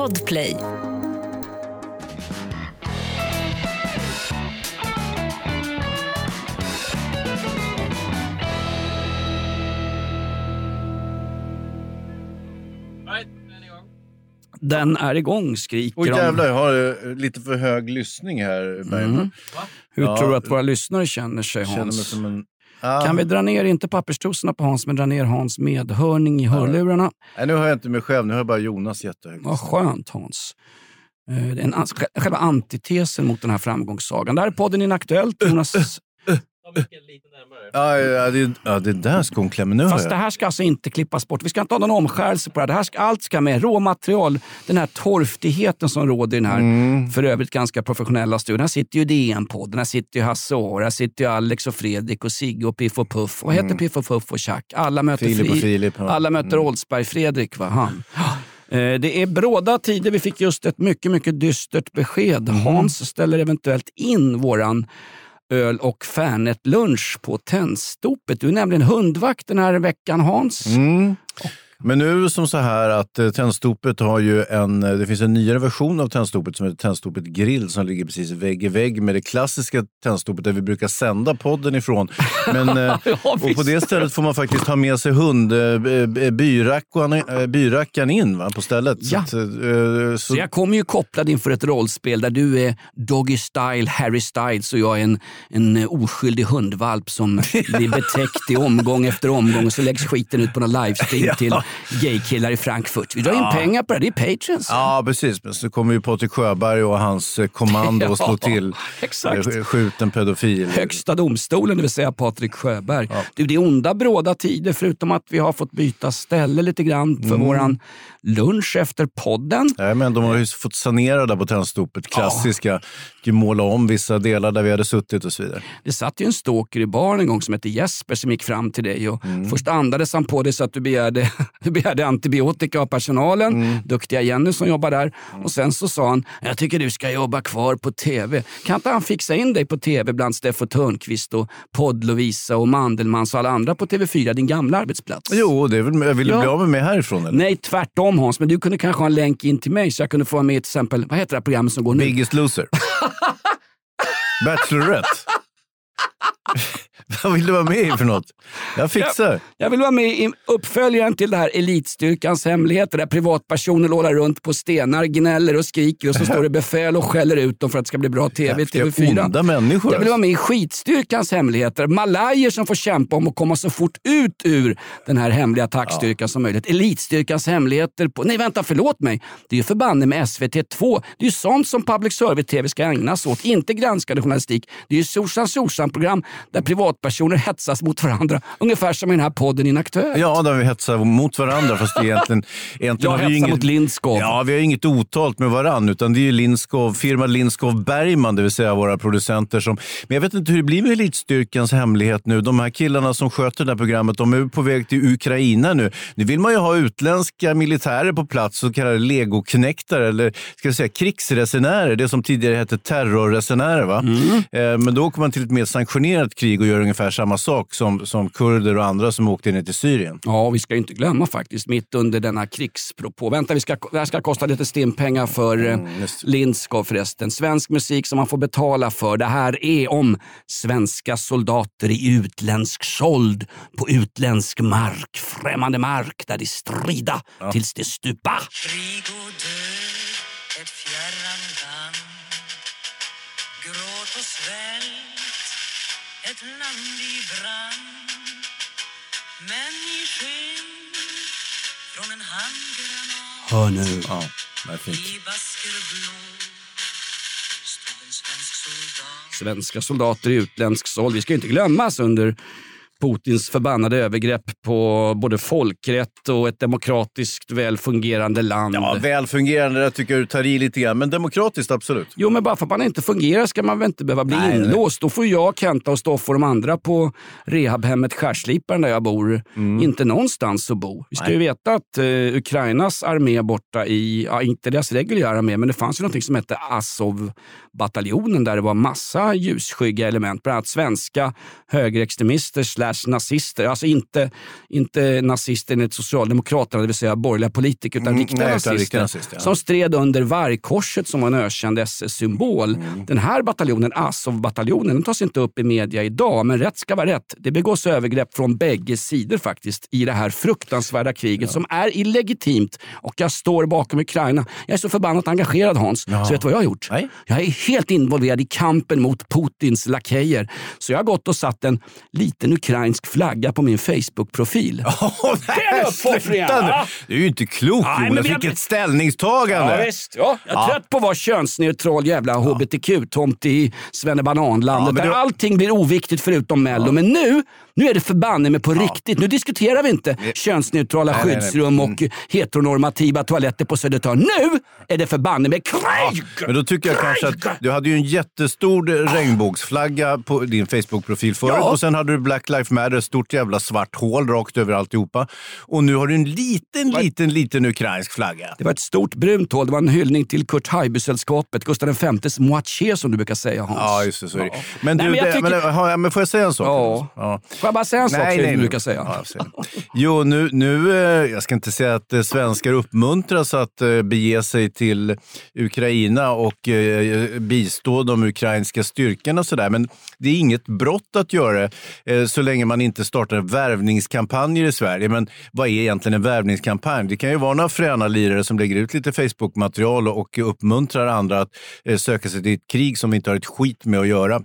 Podplay. Den är igång, skriker Oj de. jävlar, jag har eh, lite för hög lyssning här. Mm. Hur Ja, tror du att våra lyssnare känner sig, Jag känner mig Hans? som en... Ah. Kan vi dra ner, inte papperstrosorna på Hans, men dra ner Hans medhörning i hörlurarna? Nej, nu hör jag inte mig själv, nu hör jag bara Jonas jättehögt. Vad skönt Hans. Eh, en, själva antitesen mot den här framgångssagan. Det här är podden Inaktuellt. Jonas, Ja, ja, det, ja, det är där skon klämmer. Nu fast det här ska alltså inte klippas bort. Vi ska inte ha någon omskärelse på det här. det här ska, allt ska med. Råmaterial, den här torftigheten som råder i den här Mm. för övrigt ganska professionella studion. Här sitter ju DN-podden, här sitter ju Hasse Aar, här sitter ju Alex och Fredrik och Sigge och Piff och Puff. Vad heter Piff och Puff och Chuck? Alla möter, Mm. Filip och Filip, ja. Alla möter Oldsberg-Fredrik. Va? Han. Eh, Det är bråda tider. Vi fick just ett mycket, mycket dystert besked. Mm. Hans ställer eventuellt in våran öl och Fernet-lunch på Tennstopet. Du är nämligen hundvakt den här veckan Hans. Mm. Men nu är det som så här att eh, Tennstopet har ju en, eh, det finns en nyare version av Tennstopet som heter Tennstopet Grill som ligger precis vägg i vägg med det klassiska Tennstopet där vi brukar sända podden ifrån. Men, eh, Ja, och på det stället får man faktiskt ha med sig hund, eh, eh, byrackan, eh, byrackan in va, på stället. Så Ja. att, eh, Så så, jag kommer ju kopplad inför ett rollspel där du är Doggy Style, Harry Styles och jag är en, en oskyldig hundvalp som blir betäckt i omgång efter omgång och så läggs skiten ut på någon livestream till gaykillar i Frankfurt. Vi drar in pengar på det, det är Patreons. Ja, precis. Men så kommer ju Patrik Sjöberg och hans eh, kommando att slå Ja, till. exakt. eh, Skjut en pedofil. Högsta domstolen, det vill säga Patrik Sjöberg. Du, det är onda bråda tider förutom att vi har fått byta ställe lite grann för Mm. våran lunch efter podden. Nej, men de har ju fått sanera där på Tennstopet. Klassiska. Ja. Måla om vissa delar där vi hade suttit och så vidare. Det satt ju en stalker i baren en gång som hette Jesper som gick fram till dig. Och Mm. Först andades han på dig så att du begärde, du begärde antibiotika av personalen, Mm. duktiga Jenny som jobbar där. Och Sen så sa han, jag tycker du ska jobba kvar på TV. Kan inte han fixa in dig på TV bland Steffo Törnqvist och Podd-Lovisa och Mandelmans och alla andra på TV4, din gamla arbetsplats? Jo, det är väl, jag ville Ja. bli av med mig härifrån eller? Nej, tvärtom Hans. Men du kunde kanske ha en länk in till mig så jag kunde få vara med i till exempel, vad heter det här programmet som går nu? Biggest loser. Bachelorette. Vad vill du vara med i för något? Jag fixar. Jag vill vara med i uppföljaren till det här Elitstyrkans hemligheter där privatpersoner lålar runt på stenar, gnäller och skriker och så står det befäl och skäller ut dem för att det ska bli bra TV i Vilka TV4. onda människor. Jag vill vara med i skitstyrkans hemligheter. Malajer som får kämpa om att komma så fort ut ur den här hemliga attackstyrkan som möjligt. Elitstyrkans hemligheter på... Nej vänta, förlåt mig. Det är ju förbanne med SVT2. Det är ju sånt som public service-tv ska ägna sig åt. Inte granskande journalistik. Det är ju Sorsan Sorsan-program där privatpersoner hetsas mot varandra. Ungefär som i den här podden Inaktuellt. Ja, där vi hetsar mot varandra. Fast egentligen, egentligen Jag vi hetsar mot Lindskov. Ja, vi har inget otalt med varandra, utan det är ju Lindskov, firma Lindskov Bergman, det vill säga våra producenter. Som, men jag vet inte hur det blir med Elitstyrkans hemlighet nu. De här killarna som sköter det här programmet, de är på väg till Ukraina nu. Nu vill man ju ha utländska militärer på plats, så kallade legoknektar eller ska jag säga, krigsresenärer. Det som tidigare hette terrorresenärer. Va? Eh, Men då åker man till ett mer sanktionerat krig och gör ungefär samma sak som, som kurder och andra som åkte ner till Syrien. Ja, vi ska inte glömma faktiskt, mitt under denna krigspropå. Vänta, vi ska, det här ska kosta lite stimpengar för eh, just Lindskov förresten. Svensk musik som man får betala för. Det här är om svenska soldater i utländsk sold på utländsk mark. Främmande mark där de strida tills de stupa. Krig och död, Hör nu. Ja, det är fint. Svenska soldater i utländsk sold. Vi ska ju inte glömmas under Putins förbannade övergrepp på både folkrätt och ett demokratiskt välfungerande land. Ja, välfungerande, där tycker jag du tar i lite grann. Men demokratiskt, absolut. Jo, men bara för att man inte fungerar ska man väl inte behöva bli Nej, nej. inlåst. Då får jag, Kenta och Stoffe och de andra på rehabhemmet Skärsliparen där jag bor inte någonstans att bo. Vi ska Mm. Nej. ju veta att eh, Ukrainas armé borta i, ja, inte deras reguljära armé, men det fanns ju någonting som hette Azov-bataljonen där det var massa ljusskygga element. Bland annat svenska högerextremister nazister. Alltså inte, inte nazister enligt Socialdemokraterna, det vill säga borgerliga politiker, utan Mm, riktiga nej, nazister. riktiga nazister, ja. Som stred under Vargkorset som var en ökänd SS-symbol. Mm. Den här bataljonen, Azov-bataljonen, den tas inte upp i media idag, men rätt ska vara rätt. Det begås övergrepp från bägge sidor faktiskt i det här fruktansvärda kriget som är illegitimt och jag står bakom Ukraina. Jag är så förbannat engagerad Hans, så vet du vad jag har gjort? Nej. Jag är helt involverad i kampen mot Putins lakejer. Så jag har gått och satt en liten ukrainsk flagga på min Facebook-profil. Nej, Den uppoffringen? Det är ju inte Nej, men Jonas, vilket ställningstagande. Ja, visst. Ja. Jag är trött på att vara könsneutral jävla hbtq-tomt i svennebananlandet Ja, men där det- allting blir oviktigt förutom Mello. Men nu, nu är det förbanne mig på riktigt. Nu diskuterar vi inte könsneutrala Nej, nej, nej. skyddsrum och heteronormativa toaletter på Södertörn. Nu är det förbanne mig krig! Men då tycker jag kanske att du hade ju en jättestor regnbågsflagga på din Facebook-profil förut Ja. och sen hade du Black Lives Matter, ett stort jävla svart hål rakt över alltihopa. Och nu har du en liten, liten, liten ukrainsk flagga. Det var ett stort brunt hål. Det var en hyllning till Kurt Haijby-sällskapet. Gustav Vs moitié som du brukar säga Hans. Ja, just det. Så är det. Men, Nej, du, men jag det, tycker- men, ja, men får jag säga en sak? Ja. ja. Får jag bara säga en sak som du brukar säga? Ja, jo, nu, nu, eh, jag ska inte säga att eh, svenskar uppmuntras att eh, bege sig till Ukraina och bistå de ukrainska styrkorna och sådär. Men det är inget brott att göra det så länge man inte startar värvningskampanjer i Sverige. Men vad är egentligen en värvningskampanj? Det kan ju vara några fräna lirare som lägger ut lite Facebook-material och uppmuntrar andra att eh, söka sig till ett krig som vi inte har ett skit med att göra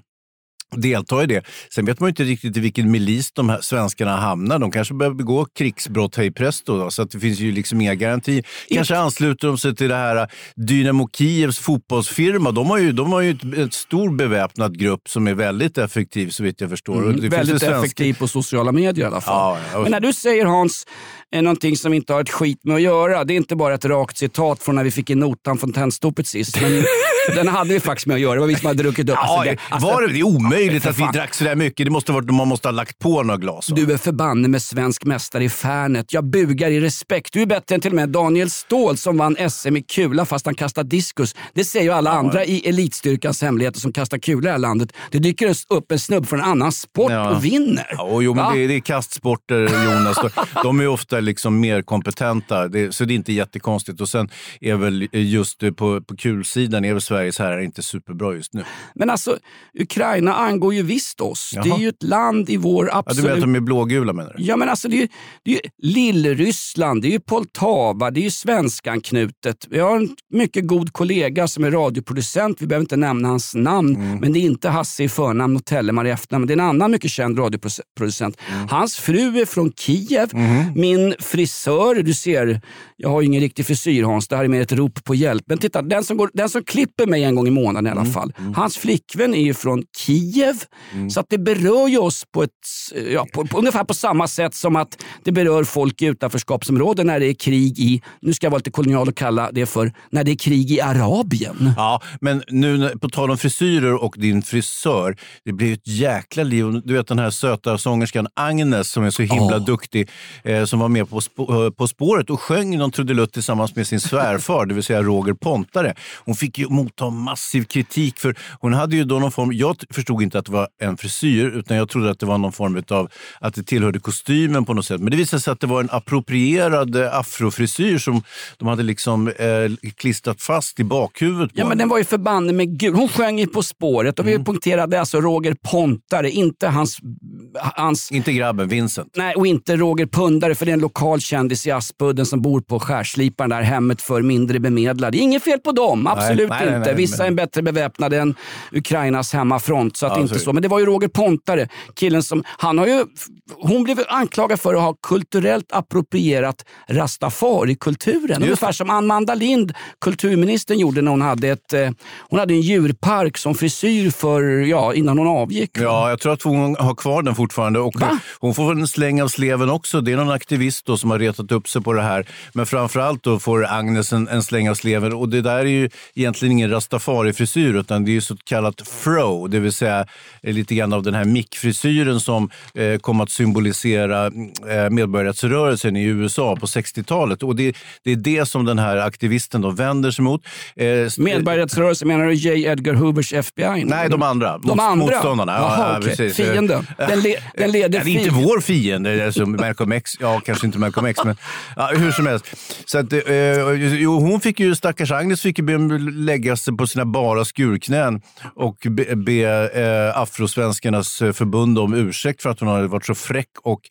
delta i det. Sen vet man ju inte riktigt i vilken milis de här svenskarna hamnar. De kanske börjar begå krigsbrott hej presto, då, så att det finns ju liksom inga garantier. Kanske ansluter de sig till det här Dynamo Kievs fotbollsfirma. De har ju, de har ju ett, ett stor beväpnad grupp som är väldigt effektiv så vitt jag förstår. Och ju Väldigt svenska- effektiv på sociala medier i alla fall. Ja, ja. Men när du säger Hans, är någonting som inte har ett skit med att göra. Det är inte bara ett rakt citat från när vi fick in notan från Tennstopet sist. Men den hade vi faktiskt med att göra. Det var vi som hade druckit upp. Ja, Alltså, det, alltså, var det, det är omöjligt att vi drack så där mycket. Det måste varit, man måste ha lagt på några glas. va? Du är förbanne med svensk mästare i Färnet. Jag bugar i respekt. Du är bättre än till och med Daniel Ståhl som vann SM i kula fast han kastar diskus. Det säger ju alla andra i elitstyrkans hemligheter som kastar kula i det här landet. Det dyker upp en snubb från en annan sport Ja. och vinner. Ja, jo, men det, är- det är kastsporter, Jonas. De är ofta liksom mer kompetenta, det, så det är inte jättekonstigt. Och sen är väl just på, på kulsidan är väl Sveriges herrar inte superbra just nu. Men alltså, Ukraina angår ju visst oss. Det är Jaha. ju ett land i vår Ja, du absolut... menar att de är blågula menar du? Ja men alltså det är ju, det är ju Lillryssland, det är ju Poltava, det är ju svenskanknutet. Vi har en mycket god kollega som är radioproducent, vi behöver inte nämna hans namn, Mm. men det är inte Hasse i förnamn och Tellemar i efternamn. Det är en annan mycket känd radioproducent. Mm. Hans fru är från Kiev. Mm-hmm. Min frisör, du ser, jag har ju ingen riktig frisyr Hans, det här är mer ett rop på hjälp. Men titta, den som, går, den som klipper mig en gång i månaden i Mm. alla fall, hans flickvän är ju från Kiev. Så att det berör ju oss på, ett, ja, på, på, ungefär på samma sätt som att det berör folk i utanförskapsområden när det är krig i, nu ska jag vara lite kolonial och kalla det för, när det är krig i Arabien. Ja, men nu på tal om frisyrer och din frisör. Det blir ett jäkla liv. Du vet den här söta sångerskan Agnes som är så himla Åh. duktig. Eh, som var med på, spå- eh, på spåret och sjöng någon trudelutt tillsammans med sin svärfar, det vill säga Roger Pontare. Hon fick ju motta massiv kritik för hon hade ju då någon form, jag förstod inte att det var en frisyr utan jag trodde att det var någon form av att det tillhörde kostymen på något sätt. Men det visade sig att det var en approprierad afrofrisyr som de hade liksom eh, klistrat fast i bakhuvudet på Ja men den var ju förbanne med gul. Hon sjöng ju På spåret och vi poängterade alltså Roger Pontare, inte hans, hans Inte grabben, Vincent. Nej, och inte Roger Pundare för det är en lokal kändis i Aspudden som bor på Skärsliparen, där hemmet för mindre bemedlade. Inget fel på dem, absolut nej, nej, inte. Vissa men- är bättre beväpnade än Ukrainas hemmafront. Så att Ja, inte så-. Men det var ju Roger Pontare, killen som... Han har ju, hon blev anklagad för att ha kulturellt approprierat rastafari-kulturen. Ungefär som Amanda Lind, kulturministern, gjorde när hon hade, ett, eh, hon hade en djurpark som frisyr för, ja, innan hon avgick. Ja, jag tror att hon har kvar den fortfarande. Och Va? hon får en släng av sleven också. Det är någon aktivist aktivist då, som har retat upp sig på det här. Men framförallt då får Agnes en, en släng av sleven. Och det där är ju egentligen ingen rastafari-frisyr utan det är ju så kallat fro, det vill säga lite grann av den här mickfrisyren som eh, kom att symbolisera eh, medborgarrättsrörelsen i USA på 60-talet. Och det, det är det som den här aktivisten då vänder sig mot. Eh, Medborgarrättsrörelsen, menar du J. Edgar Hoovers FBI? Nej, de andra. De Mot- andra? Motståndarna. Jaha, okej. precis. Fienden. Den, le, den leder Ja, det är inte vår fiende, alltså Malcolm X. Ja, kanske inte Malcolm X, men ja, hur som helst. Så att, eh, jo, hon fick ju, stackars Agnes fick ju be lägga sig på sina bara skurknän och be, be eh, Afrosvenskarnas förbund om ursäkt för att hon hade varit så fräck. Och,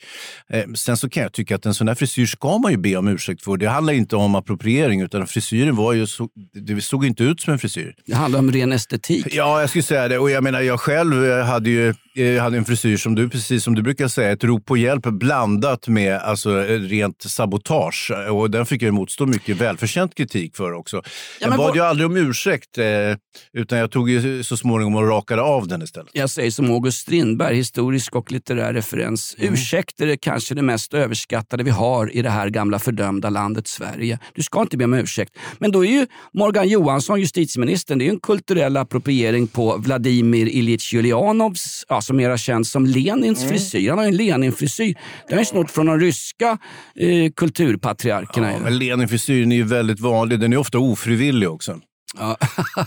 eh, sen så kan jag tycka att en sån här frisyr ska man ju be om ursäkt för. Det handlar inte om appropriering, utan frisyren var ju så, det såg inte ut som en frisyr. Det handlar om ren estetik. Ja, jag skulle säga det. Och jag menar, jag själv eh, hade ju eh, hade en frisyr som du, precis som du brukar säga, ett rop på hjälp blandat med alltså, eh, rent sabotage. Och den fick jag motstå mycket välförtjänt kritik för också. jag men bad vad- ju aldrig om ursäkt, eh, utan jag tog ju så småningom och rakade av den istället. Jag säger som August Strindberg, historisk och litterär referens. Mm. Ursäkter är kanske det mest överskattade vi har i det här gamla fördömda landet Sverige. Du ska inte be om ursäkt. Men då är ju Morgan Johansson, justitieministern, det är ju en kulturell appropriering på Vladimir Ilyich Julianovs, ja, som mera känd som Lenins Mm. frisyr. Han har ju en Lenin-frisyr. Den är snott från de ryska eh, kulturpatriarkerna. Ja, Lenin-frisyren är ju väldigt vanlig. Den är ofta ofrivillig också. Ja.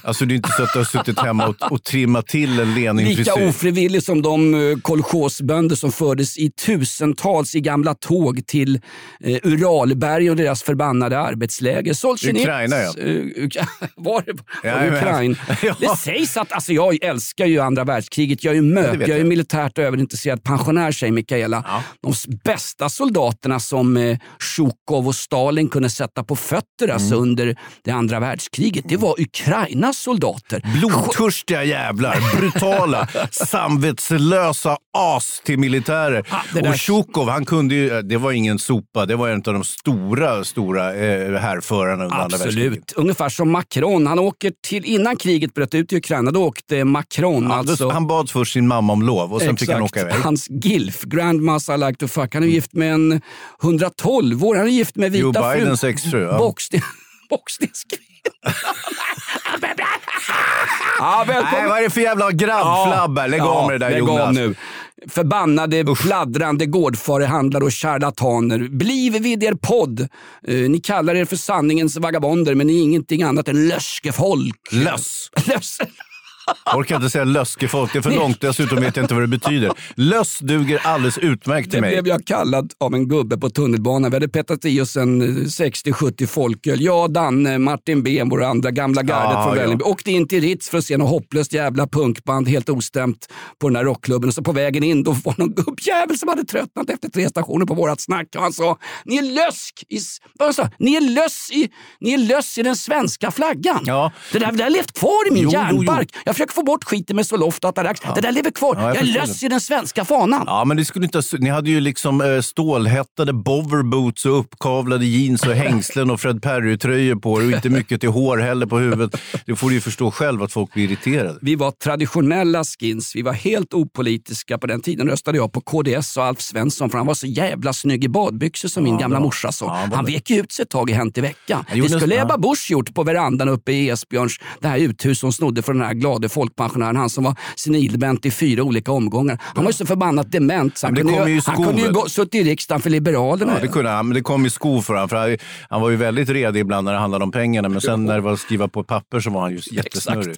Alltså det är inte så att du har suttit hemma och, och trimmat till en Lika Lenin-frisyr. ofrivillig som de uh, kolchosbönder som fördes i tusentals i gamla tåg till eh, Uralberg och deras förbannade arbetsläger. Solzhenitsyn- Ukraina, ja. eh, var det Ja, Ukraina? Ja. Det sägs att, alltså jag älskar ju andra världskriget. Jag är ju möp, vet jag är jag. militärt överintresserad pensionär säger Mikaela. Ja. De bästa soldaterna som eh, Zjukov och Stalin kunde sätta på fötter alltså Mm. under det andra världskriget, det var Ukrainas soldater. Blodtörstiga jävlar, brutala, samvetslösa as till militärer. Ah, där- Och Zjukov, han kunde ju, det var ingen sopa, det var en av de stora, stora eh, härförarna under andra världskriget. Absolut. Ungefär som Macron. Han åker till, innan kriget bröt ut i Ukraina, då åkte Macron Ja, alltså. Han bad först sin mamma om lov och sen fick han åka iväg. Hans GILF, Grandmas I like to fuck. Han är gift med en 112 år. Han är gift med vita Joe frun. Bidens exfru. Ja. Boxning. Boxningskvinna. Ja, välkommen. Nej, vad är det för jävla grabbflabb här? Lägg av med det där Jonas. Nu. Förbannade, pladdrande gårdfarehandlare och charlataner. Bliv vid er podd. Eh, ni kallar er för sanningens vagabonder men ni är ingenting annat än löskefolk. Löss. Lös. Jag orkar inte säga löskefolk, det är för långt. Dessutom vet jag inte vad det betyder. Löss duger alldeles utmärkt till Det mig. blev jag kallad av en gubbe på tunnelbanan. Vi hade petat i oss en eh, 60-70 folköl. Jag, Danne, Martin B, våra andra gamla gardet Ah, från ja. Vällingby. Åkte in till Ritz för att se något hopplöst jävla punkband, helt ostämt, på den här rockklubben. Och så på vägen in då var någon gubbjävel som hade tröttnat efter tre stationer på vårat snack. Och han sa, ni är lösk i, vad sa, ni är löss i, ni är löss i den svenska flaggan. Ja. Det där det har levt kvar i min Jo, jo, jo. Försöker få bort skiten med Zoloft och Atarax. Det där lever kvar. Ja, jag jag löss i den svenska fanan. Ja, men det skulle inte, ni hade ju liksom eh, stålhättade boverboots och uppkavlade jeans och hängslen och Fred Perry-tröjor på er och inte mycket till hår heller på huvudet. Det får du ju förstå själv att folk blir irriterade. Vi var traditionella skins. Vi var helt opolitiska. På den tiden röstade jag på KDS och Alf Svensson för han var så jävla snygg i badbyxor som min Ja, gamla bra. morsa sa. Ja, han vek ju ut sig ett tag i Hänt i veckan. Det skulle ja. Ebba Busch gjort på verandan uppe i Esbjörns, det här uthus som snodde från den här glade folkpensionären. Han som var senilbent i fyra olika omgångar. Han var ju så förbannat dement så han kunde, ju, ju han kunde ju gå, suttit i riksdagen för Liberalerna. Ja, det kunde han, men det kom i skov för honom. För han, han var ju väldigt redig ibland när det handlade om pengarna, men sen när det var att skriva på papper så var han ju jättesnurrig.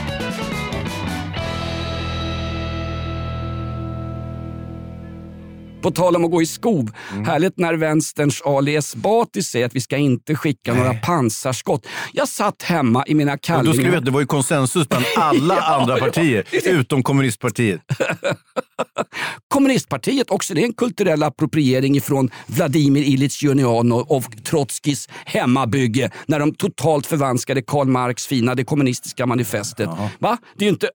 På tal om att gå i skov. Mm. Härligt när vänsterns Ali Esbati säger att vi ska inte skicka några pansarskott. Jag satt hemma i mina Och då ska du kallingar. veta, det var ju konsensus bland alla andra partier, utom kommunistpartiet. Kommunistpartiet också, det är en kulturell appropriering från Vladimir Ilyich Uljanov och Trotskijs hemmabygge när de totalt förvanskade Karl Marx fina Det kommunistiska manifestet. Va? Det är ju inte...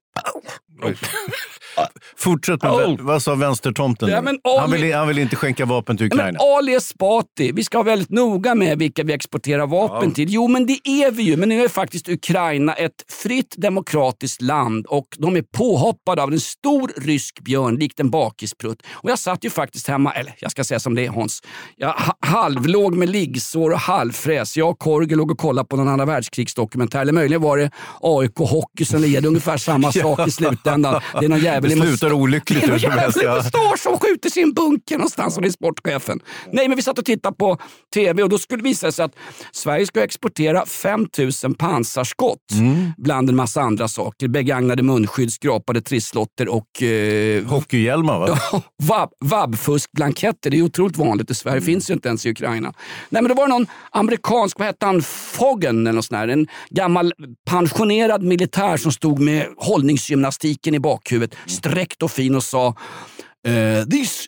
Fortsätt med, Oh. vad sa vänstertomten? Ja, men Ali- han, vill, han vill inte skänka vapen till Ja, men Ukraina. Ali Esbati, vi ska vara väldigt noga med vilka vi exporterar vapen till. Jo, men det är vi ju. Men nu är faktiskt Ukraina ett fritt demokratiskt land och de är påhoppade av en stor rysk björn likt en bakisprutt. Och jag satt ju faktiskt hemma, eller jag ska säga som det är Hans. Jag ha- halvlåg med liggsår och halvfräs. Jag och Korgel låg och kollade på någon andra världskrigsdokumentär. Eller möjligen var det AIK Hockey som led ungefär samma sak i slutändan. Det är någon jävel Det slutar olyckligt det är hur som någon helst. jävel i Ja. mustasch som skjuter sin bunker någonstans och det är sportchefen. Nej, men vi satt och tittade på tv och då skulle det visa sig att Sverige ska exportera 5000 pansarskott Mm. bland en massa andra saker. Begagnade munskydd, skrapade trisslotter och eh, Hockeyhjälmar va? vab, vab-fuskblanketter. Det är otroligt vanligt i Sverige. Mm. finns ju inte ens i Ukraina. Nej, men det var någon amerikansk, vad hette han, Foggen eller något sånt där. En gammal pensionerad militär som stod med hållningsgymnastiken i bakhuvudet, sträckt och fin och sa eh, These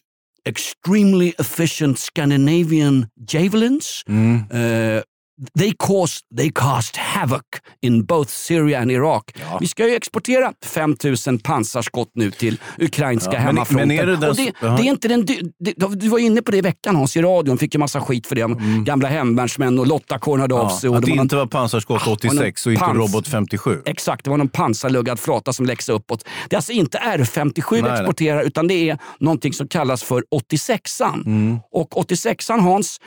extremely efficient Scandinavian javelins eh, They caused, they cast havoc in both Syria and Iraq. Vi ska ju exportera 5000 pansarskott nu till ukrainska Ja, hemmafronten. men är det och det, det är inte den, det, du var inne på det i veckan Hans, i radion. Fick ju massa skit för det. om Gamla hemvärnsmän och Lottakåren hörde av sig. och Mm. att det var någon- inte var pansarskott Ah, 86 och någon inte pans- robot 57. Exakt, det var någon pansarluggad flata som läxade uppåt. Det är alltså inte R57 vi exporterar utan det är någonting som kallas för 86an. Mm. Och 86an Hans,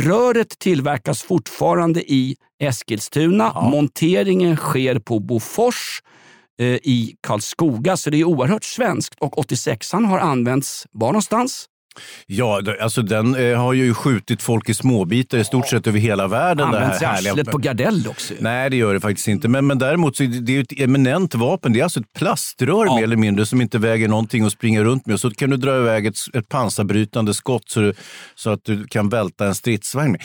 röret tillverkas fortfarande i Eskilstuna. Monteringen sker på Bofors eh, i Karlskoga, så det är oerhört svenskt. Och 86an har använts var någonstans? Ja, det- alltså den eh, har ju skjutit folk i småbitar i stort sett över hela världen. det Används i här härliga. arslet på Gardell också. Nej, det gör det faktiskt inte. Men, men däremot så är det, det är ett eminent vapen. Det är alltså ett plaströr Ja. mer eller mindre som inte väger någonting att springa runt med. Så kan du dra iväg ett, ett pansarbrytande skott så, du, så att du kan välta en stridsvagn med.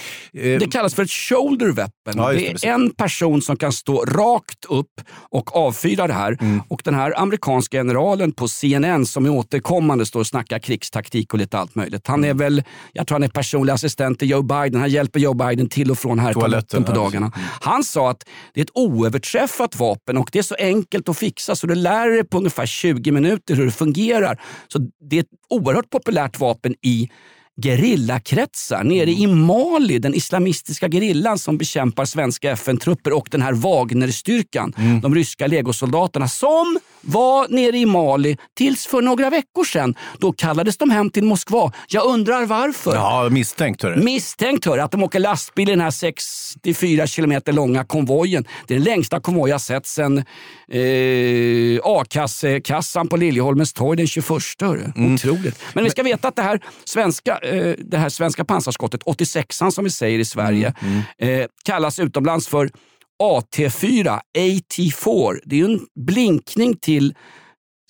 Eh, Det kallas för ett shoulder weapon. Ja, det, det precis. är en person som kan stå rakt upp och avfyra det här. Mm. Och den här amerikanska generalen på CNN som är återkommande står och snackar krigstaktik och lite allt möjligt. Han Mm. är väl, jag tror han är personlig assistent till Joe Biden. Han hjälper Joe Biden till och från här Toaletten, på dagarna. Han sa att det är ett oöverträffat vapen och det är så enkelt att fixa så du lär dig på ungefär 20 minuter hur det fungerar. Så det är ett oerhört populärt vapen i gerillakretsar nere i Mali, den islamistiska gerillan som bekämpar svenska FN-trupper och den här Wagnerstyrkan, de ryska legosoldaterna som var nere i Mali tills för några veckor sedan. Då kallades de hem till Moskva. Jag undrar varför. Ja, misstänkt. Hörru. Misstänkt hör att de åker lastbil i den här 64 kilometer långa konvojen. Det är den längsta konvoj jag sett sedan eh, A-kassan på Liljeholmens torg den 21. hörru. Mm. Otroligt. Men vi ska veta att det här svenska eh, det här svenska pansarskottet, 86an som vi säger i Sverige, Mm, eh, kallas utomlands för AT4, AT4. Det är en blinkning till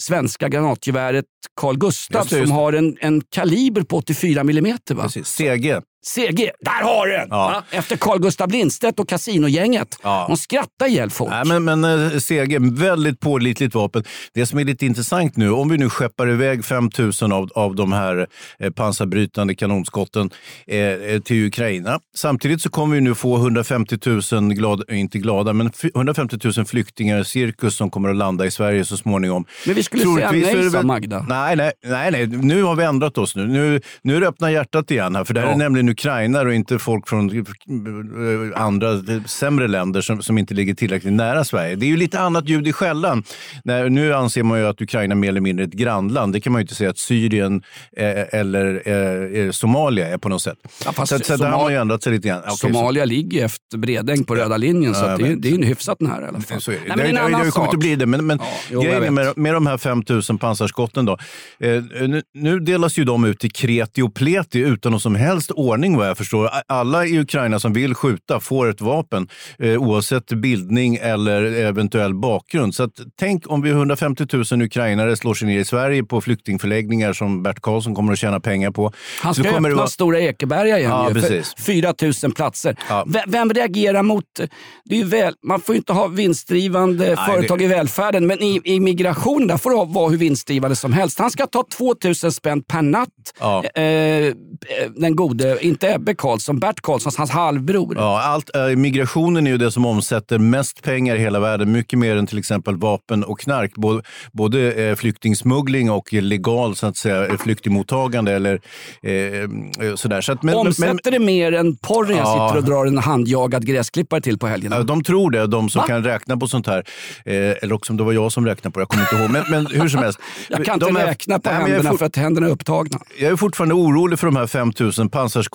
svenska granatgeväret Carl Gustaf som har en, en kaliber på 84 mm. Va? Precis. CG. CG, där har du den! Ja. Efter Carl Gustaf Lindstedt och kasinogänget. Ja. De skrattar ihjäl folk. Nej, men, men eh, CG, väldigt pålitligt vapen. Det som är lite intressant nu, om vi nu skeppar iväg 5000 av, av de här eh, pansarbrytande kanonskotten eh, eh, till Ukraina. Samtidigt så kommer vi nu få 150 000, glada, inte glada, men f- 150 000 flyktingar, cirkus, som kommer att landa i Sverige så småningom. Men vi skulle säga Troligtvis nej, är det sa Magda. Nej, nej, nej, nej, nu har vi ändrat oss. Nu, nu, nu är det öppna hjärtat igen här, för det här Ja. är nämligen ukrainare och inte folk från eh, andra sämre länder som, som inte ligger tillräckligt nära Sverige. Det är ju lite annat ljud i skällan. När, nu anser man ju att Ukraina mer eller mindre är ett grannland. Det kan man ju inte säga att Syrien eh, eller eh, eh, Somalia är på något sätt. Ja, fast så att- så där har Somal- man ju ändrat sig lite grann. Så- Somalia ligger efter Bredäng på röda linjen, så Ja, att jag det, är- det är ju hyfsat nära i alla fall. Så är det. Nej, det, men det, en det, har ju kommit att bli det. Men, men Ja, jo, grejen är med, med de här 5000 pansarskotten då. Eh, nu, nu delas ju de ut i kreti och pleti utan någon som helst ordning vad jag förstår. Alla i Ukraina som vill skjuta får ett vapen eh, oavsett bildning eller eventuell bakgrund. Så att, tänk om vi 150 000 ukrainare slår sig ner i Sverige på flyktingförläggningar som Bert Karlsson kommer att tjäna pengar på. Han ska öppna vara- Stora Ekeberga igen Ja, ju, precis. för 4 000 platser. Ja. Vem reagerar mot... Det är väl, man får ju inte ha vinstdrivande företag det- i välfärden, men i, i migrationen där får det vara hur vinstdrivande som helst. Han ska ta 2 000 spänn per natt. Ja. Eh, eh, den gode, inte Ebbe Karlsson, Bert Karlsson, hans halvbror. Ja, allt, eh, migrationen är ju det som omsätter mest pengar i hela världen. Mycket mer än till exempel vapen och knark. Både, både eh, flyktingsmuggling och legal så att säga, flyktingmottagande. Eller, eh, eh, sådär. Så att, men, Omsätter men, det mer än porren jag Ja. sitter och drar en handjagad gräsklippare till på helgerna? Ja, de tror det, de som Va? kan räkna på sånt här. Eh, eller också om det var jag som räknade på det, jag kommer inte ihåg. Men, men hur som helst. jag kan inte De räkna på Nej, händerna för att händerna är upptagna. Jag är fortfarande orolig för de här 5000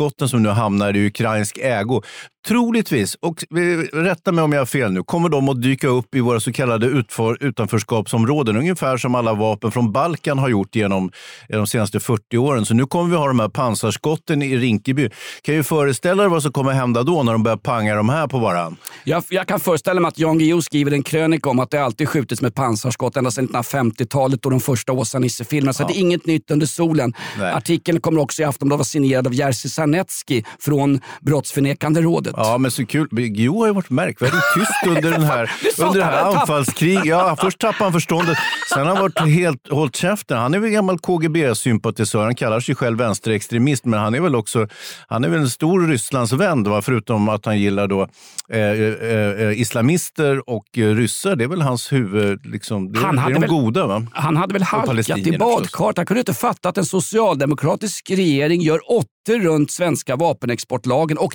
pansarskotten som nu hamnar i ukrainsk ägo. Troligtvis, och eh, rätta mig om jag har fel nu, kommer de att dyka upp i våra så kallade utfor, utanförskapsområden. Ungefär som alla vapen från Balkan har gjort genom eh, de senaste 40 åren. Så nu kommer vi ha de här pansarskotten i Rinkeby. Kan ju föreställa dig vad som kommer hända då när de börjar panga de här på varann. Jag, jag kan föreställa mig att Jan Guillou skriver en krönika om att det alltid skjutits med pansarskott ända sedan 1950-talet och de första Åsa-Nisse-filmerna. Så det är inget nytt under solen. Nej. Artikeln kommer också i Aftonbladet vara signerad av Jerzy Sarnecki från Brottsförnekande rådet. Ja, men så kul. Guillou har ju varit märkvärdigt tyst under, den här, under det här anfallskriget. Ja, först tappade han förståndet, sen har han varit helt, hållit käften. Han är väl gammal KGB-sympatisör. Han kallar sig själv vänsterextremist, men han är väl också han är väl en stor Rysslandsvän, va? förutom att han gillar då, eh, eh, eh, islamister och eh, ryssar. Det är väl hans huvud... Liksom, det, Han det är de väl- goda, va? Han hade väl halkat i badkaret. Han kunde inte fatta att en socialdemokratisk regering gör 80 runt svenska vapenexportlagen och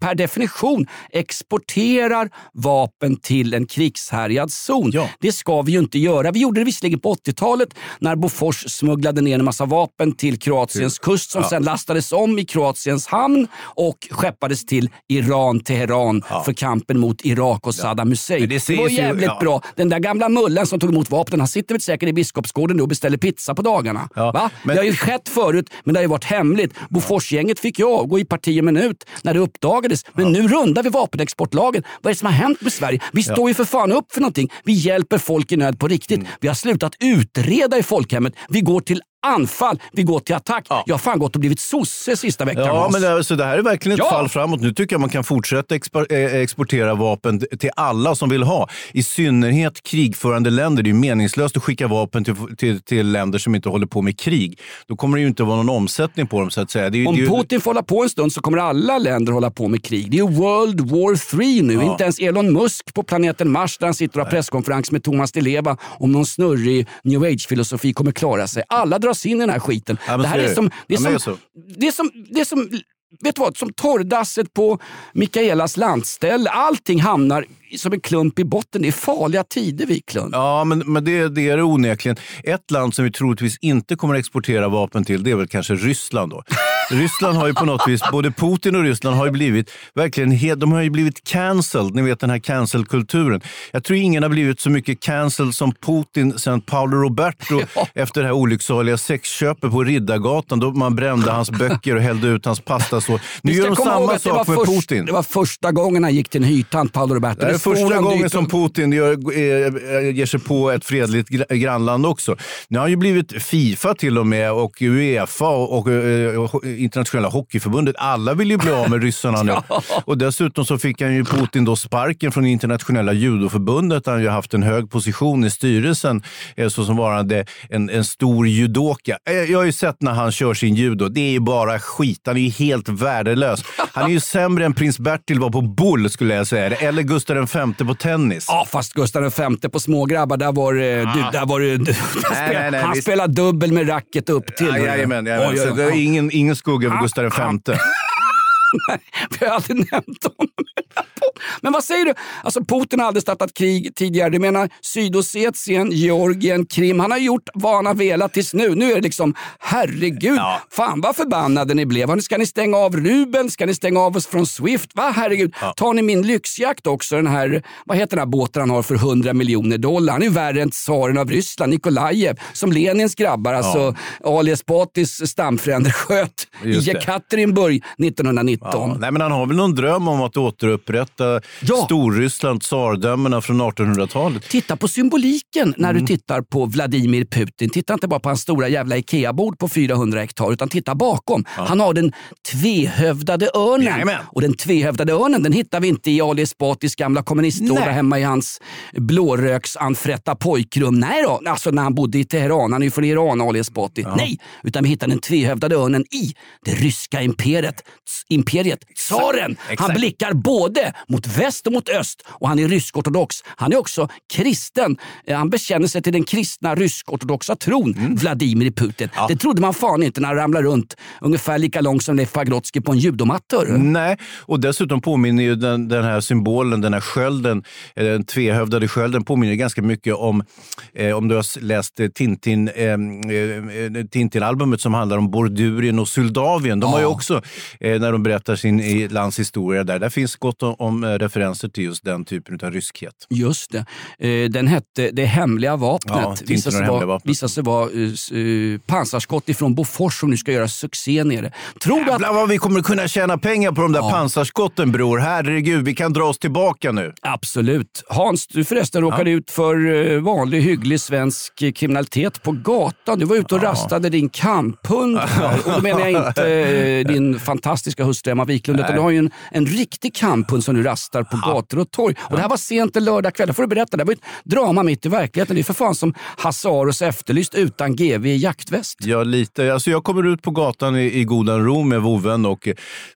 per definition exporterar vapen till en krigshärjad zon. Ja. Det ska vi ju inte göra. Vi gjorde det visserligen på 80-talet när Bofors smugglade ner en massa vapen till Kroatiens kust som sen lastades om i Kroatiens hamn och skeppades till Iran, Teheran för kampen mot Irak och Saddam Hussein. Det Det, var ju- jävligt ja. bra. Den där gamla mullen som tog emot vapnen, han sitter väl säkert i Biskopsgården nu och beställer pizza på dagarna. Ja, Va? men- Det har ju skett förut, men det har ju varit hemligt. Boforsgänget fick ju avgå i parti och minut när det uppdagades. Men nu rundar vi vapenexportlagen. Vad är det som har hänt med Sverige? Vi står ju för fan upp för någonting. Vi hjälper folk i nöd på riktigt. Mm. Vi har slutat utreda i folkhemmet. Vi går till anfall, vi går till attack. Jag har fan gått och blivit sosse sista veckan. Ja, men alltså, det här är verkligen ett Ja. fall framåt. Nu tycker jag man kan fortsätta eh, exportera vapen till alla som vill ha. I synnerhet krigförande länder. Det är meningslöst att skicka vapen till, till, till länder som inte håller på med krig. Då kommer det ju inte vara någon omsättning på dem så att säga. Ju- Om ju- Putin får hålla på en stund så kommer alla länder hålla på med krig. Det är ju World War 3 nu. Inte ens Elon Musk på planeten Mars där han sitter och har presskonferens med Thomas Di Leva om någon snurrig new age-filosofi kommer klara sig. Alla dras in i den här skiten. Ja, det här är som... Det är Ja, som, det är det är som, det är som Vet du vad? Som torrdasset på Mikaelas lantställe. Allting hamnar som en klump i botten. Det är farliga tider, Wiklund. Ja, men, men det, det är det onekligen. Ett land som vi troligtvis inte kommer att exportera vapen till, det är väl kanske Ryssland då. Ryssland har ju på något vis, både Putin och Ryssland har ju blivit verkligen, de har ju blivit cancelled. Ni vet den här cancel-kulturen. Jag tror ingen har blivit så mycket cancelled som Putin sen Paolo Roberto efter det här olycksaliga sexköpet på Riddargatan då man brände hans böcker och hällde ut hans pastasås. Nu gör de samma det sak med först- Putin. Det var första gången han gick till en hytant, Paolo Roberto. Det är står första gången som och- Putin gör, eh, ger sig på ett fredligt gr- grannland också. Nu har han ju blivit Fifa till och med och Uefa och, och eh, internationella hockeyförbundet. Alla vill ju bli av med ryssarna nu. Och dessutom så fick han ju Putin då sparken från internationella judoförbundet. Han har ju haft en hög position i styrelsen eh, såsom varande en, en stor judoka. Eh, Jag har ju sett när han kör sin judo. Det är ju bara skit. Han är ju helt värdelös. Han är ju sämre än prins Bertil var på bull skulle jag säga. Eller Gustav V på tennis. Ja, fast Gustav V på smågrabbar, där var det... Du, där var det där spel, nej, nej, han spelade dubbel med racket upp till. Ja, jajamän, jajamän. Oj, oj, oj. det är ingen, ingen skugga över Han- Gustav V. Vi har aldrig nämnt honom. Men vad säger du? Alltså Putin har aldrig startat krig tidigare. Du menar Sydossetien, Georgien, Krim. Han har gjort vad han har velat tills nu. Nu är det liksom, herregud, Ja. fan vad förbannade ni blev. Ska ni stänga av Ruben? Ska ni stänga av oss från Swift? Va? Herregud. Tar ni min lyxjakt också? Den här, vad heter den här båten han har för 100 miljoner dollar? Han är ju värre än tsaren av Ryssland, Nikolajev, som Lenins grabbar, alltså Ali Esbatis stamfränder sköt i Just det. Jekaterinburg 1919. Ja, nej, men han har väl någon dröm om att återupprätta Ja. Storryssland, tsardömena från 1800-talet. Titta på symboliken när Mm. du tittar på Vladimir Putin. Titta inte bara på hans stora jävla IKEA-bord på 400 hektar utan titta bakom. Han har den tvehövdade örnen. Jajamän. Och den tvehövdade örnen den hittar vi inte i Ali Esbatis gamla kommunistlåda hemma i hans blåröksanfrätta pojkrum. Nej då, alltså när han bodde i Teheran. Han är ju från Iran, Ali Esbati. Nej, utan vi hittar den tvehövdade örnen i det ryska imperiet. Imperiet. Tsaren, han blickar både mot väst och mot öst och han är rysk-ortodox. Han är också kristen. Eh, Han bekänner sig till den kristna rysk-ortodoxa tron, Mm. Vladimir Putin. Det trodde man fan inte när han ramlar runt ungefär lika lång som Leif Pagrotsky på en judomatta. Nej, och dessutom påminner ju den, den här symbolen, den här skölden, eh, den tvehövdade skölden, påminner ganska mycket om, eh, om du har läst eh, Tintin, eh, eh, Tintin-albumet som handlar om Bordurien och Suldavien. De har ju också, när de berättar sin i- lands historia där, där finns gott om, om eh, referenser till just den typen av ryskhet. Just det. Eh, Den hette Det hemliga vapnet. Ja, visade, det sig vapnet. visade sig vara eh, pansarskott ifrån Bofors som nu ska göra succé nere. Tror du att vad vi kommer kunna tjäna pengar på de där pansarskotten bror. Herregud, vi kan dra oss tillbaka nu. Absolut. Hans, du förresten råkade ut för eh, vanlig hygglig svensk kriminalitet på gatan. Du var ute och rastade din kamphund. Och då menar jag inte din fantastiska hustru Emma Wiklund, utan du har ju en, en riktig kamphund som du rastar på gator och torg. Och det här var sent en lördagkväll. Det får du berätta. Det var ett drama mitt i verkligheten. Det är för fan som Hasse Aros efterlyst utan GV i jaktväst. Ja, lite. Alltså jag kommer ut på gatan i, i godan ro med vovven och eh,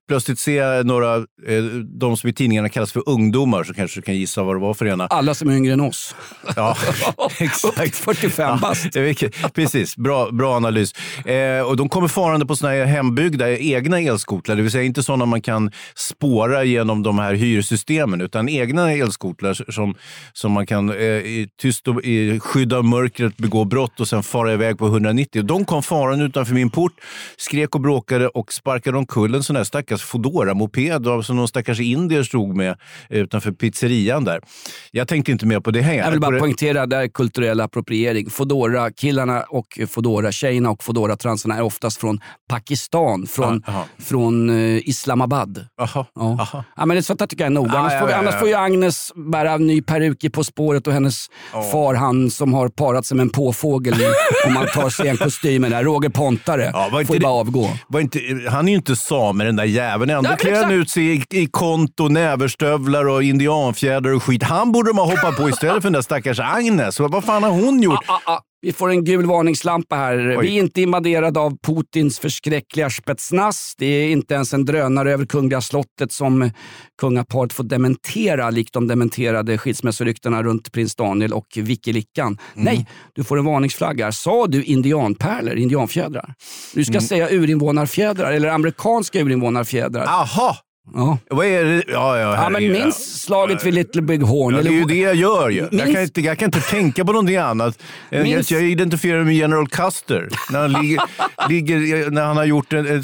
plötsligt ser jag några, eh, de som i tidningarna kallas för ungdomar, så kanske du kan gissa vad det var för ena. Alla som är yngre än oss. Ja, exakt. 45 bast. Ja, vilket- precis, bra, bra analys. Eh, och de kommer farande på här hembyggda egna elskotrar, det vill säga inte sådana man kan spåra genom de här hyrsystemen, utan egna elskotrar som, som man kan eh, i tyst och i skydd av mörkret begå brott och sen fara iväg på 190. De kom farande utanför min port, skrek och bråkade och sparkade omkull en sån här stackars Foodora-moped som någon stackars indier stod med utanför pizzerian där. Jag tänkte inte mer på det här. Jag vill bara det- poängtera det är kulturell appropriering. Fodora killarna och Fodora tjejerna och Fodora transarna är oftast från Pakistan, från, aha. från eh, Islamabad. Jaha, Ja. aha. Ja, men det sånt där tycker jag är nog. Ja, annars, ja, får, ja, annars får ju Agnes bära en ny peruk i På spåret och hennes far, han som har parat sig med en påfågel om man tar sig en kostymen där. Roger Pontare Ja, får ju bara avgå. Inte, han är ju inte same den där jäveln. Ändå klär han ut sig i, i kont och näverstövlar och indianfjädrar och skit. Han borde de ha hoppat på istället för den där stackars Agnes. Vad vad fan har hon gjort? Ah, ah. Vi får en gul varningslampa här. Oj. Vi är inte invaderade av Putins förskräckliga spetsnaz. Det är inte ens en drönare över Kungliga slottet som kungaparet får dementera likt de dementerade skilsmässoryktena runt prins Daniel och Vicky Lickan. Mm. Nej, du får en varningsflagga. Sa du indianpärlor, indianfjädrar? Du Mm. ska säga urinvånarfjädrar eller amerikanska urinvånarfjädrar. Aha! Ja. Vad är det? Ja, ja, Ja, men minns slaget vid Little Big Horn? Ja, det är ju det jag gör ju. Jag, Minns- kan inte, jag kan inte tänka på någonting annat. Jag, Minns- jag identifierar med General Custer. När han, ligger, ligger, när han har gjort en,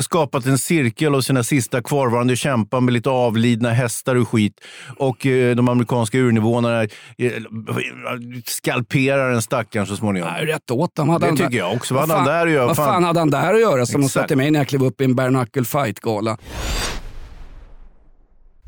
skapat en cirkel av sina sista kvarvarande kämpar med lite avlidna hästar och skit. Och eh, de amerikanska urnivånarna eh, skalperar en stackaren så småningom. Nej, rätt åt. Hade Det han tycker där- jag också. Vad hade han fan- där att göra? Vad Fan. fan hade han där att göra som de Exakt. till mig när jag klev upp i en bare knuckle fight-gala?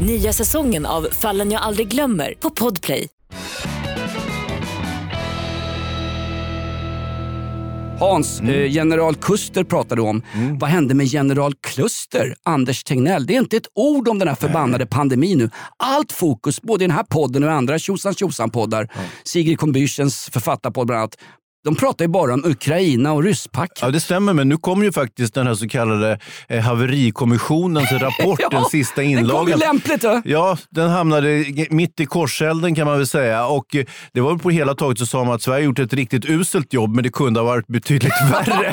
Nya säsongen av Fallen jag aldrig glömmer på Podplay. Hans, Mm. eh, general Kuster pratade om. Vad hände med general Kluster, Anders Tegnell? Det är inte ett ord om den här förbannade pandemin nu. Allt fokus, både i den här podden och i andra tjosan tjosan-poddar, Sigrid Combüchens författarpodd bland annat, de pratar ju bara om Ukraina och rysspacket. Ja, det stämmer, men nu kommer ju faktiskt den här så kallade eh, haverikommissionens rapport, Ja, den sista Den kom ju inlagan. lämpligt. Va? Ja, den hamnade mitt i korselden kan man väl säga. Och eh, det var på hela taget så sa man att Sverige gjort ett riktigt uselt jobb, men det kunde ha varit betydligt värre.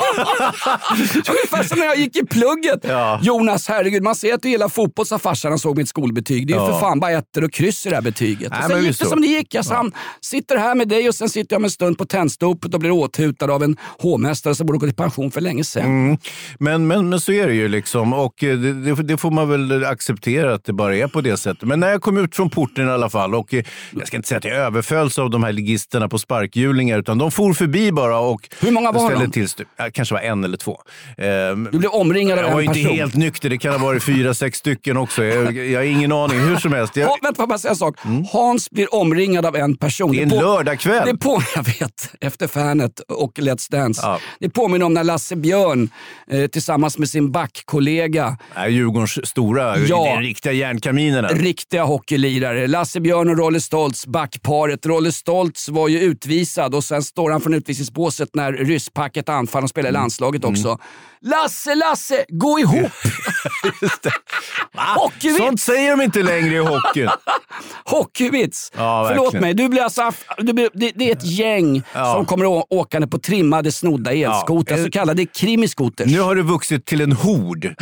Ungefär som när jag gick i plugget. Ja. Jonas, herregud, man ser att du gillar fotboll, sa farsan och såg mitt skolbetyg. Det är ju Ja. för fan bara ettor och kryss i det här betyget. Nej, och sen gick det så. som det gick. Jag sam- sitter här med dig och sen sitter jag med en stund på tändstopet och blir åthutad av en hovmästare som borde gå i pension för länge sedan. Mm. Men, men, men så är det ju liksom och eh, det, det, får man väl acceptera att det bara är på det sättet. Men när jag kom ut från porten i alla fall och eh, jag ska inte säga att jag överfölls av de här ligisterna på sparkhjulingar utan de for förbi bara och Hur många var ställde de? till kanske var en eller två. Ehm, Du blev omringad av jag var en inte person. helt nykter, det kan ha varit fyra, sex stycken också. Jag, jag har ingen aning, hur som helst. Jag, Ha, vänta, får jag bara säga en sak? Hans blir omringad av en person. det är en på- lördagkväll. Det på, jag vet, efter Fanet och Let's Dance. Ja. Det påminner om när Lasse Björn eh, tillsammans med sin backkollega Nej, Djurgårdens stora, Ja. de riktiga järnkaminerna. riktiga hockeylirare. Lasse Björn och Rolle Stoltz, backparet. Rolle Stoltz var ju utvisad och sen står han från utvisningsbåset när rysspacket anfaller och spelar i landslaget också. Lasse, Lasse, gå ihop! Just det. Hockeyvits! Sånt säger de inte längre i hockeyn. Hockeywits! Ja, Förlåt verkligen. mig, du blir alltså, du blir, det, det är ett gäng Ja. som kommer åkande på trimmade snodda elskotrar, Ja. så kallade krimiskoters. Nu har det vuxit till en hord.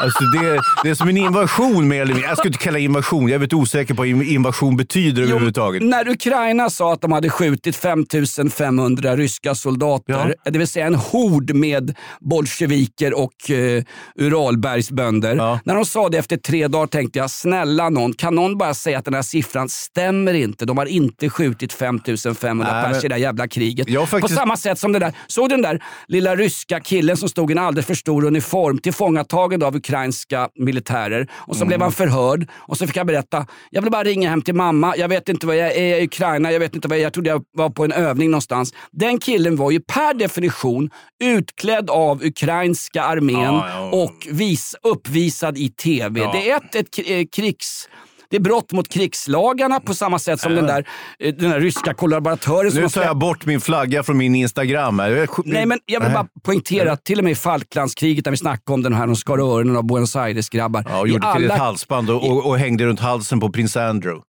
Alltså det, det är som en invasion mer eller mindre. Jag ska inte kalla det invasion, jag är väldigt osäker på vad in- invasion betyder Jo, överhuvudtaget. När Ukraina sa att de hade skjutit 5500 ryska soldater, det vill säga en hord med bolsjeviker och eh, Uralbergsbönder. Ja. När de sa det efter tre dagar tänkte jag, snälla någon, kan någon bara säga att den här siffran stämmer inte? De har inte skjutit 5500 Nej, pers i det där jävla kriget. Faktiskt- På samma sätt som det där, såg den där lilla ryska killen som stod i en alldeles för stor uniform tillfångatagen av ukrainska militärer och så Mm. blev han förhörd och så fick han berätta, jag vill bara ringa hem till mamma, jag vet inte vad jag är i Ukraina, jag vet inte vad jag, jag trodde jag var på en övning någonstans. Den killen var ju per definition utklädd av ukrainska armén Ja, ja. och vis, uppvisad i TV. Ja. Det är ett, ett krigs... Det är brott mot krigslagarna på samma sätt som den där, eh, den där ryska kollaboratören Nu tar jag bort min flagga från min Instagram. här. Jag- Nej, men jag vill Nej. bara poängtera att till och med i Falklandskriget när vi snackade om den här, de skar öronen av Buenos Aires-grabbar. Ja, och gjorde till alla- ett halsband och, och, och hängde runt halsen på prins Andrew.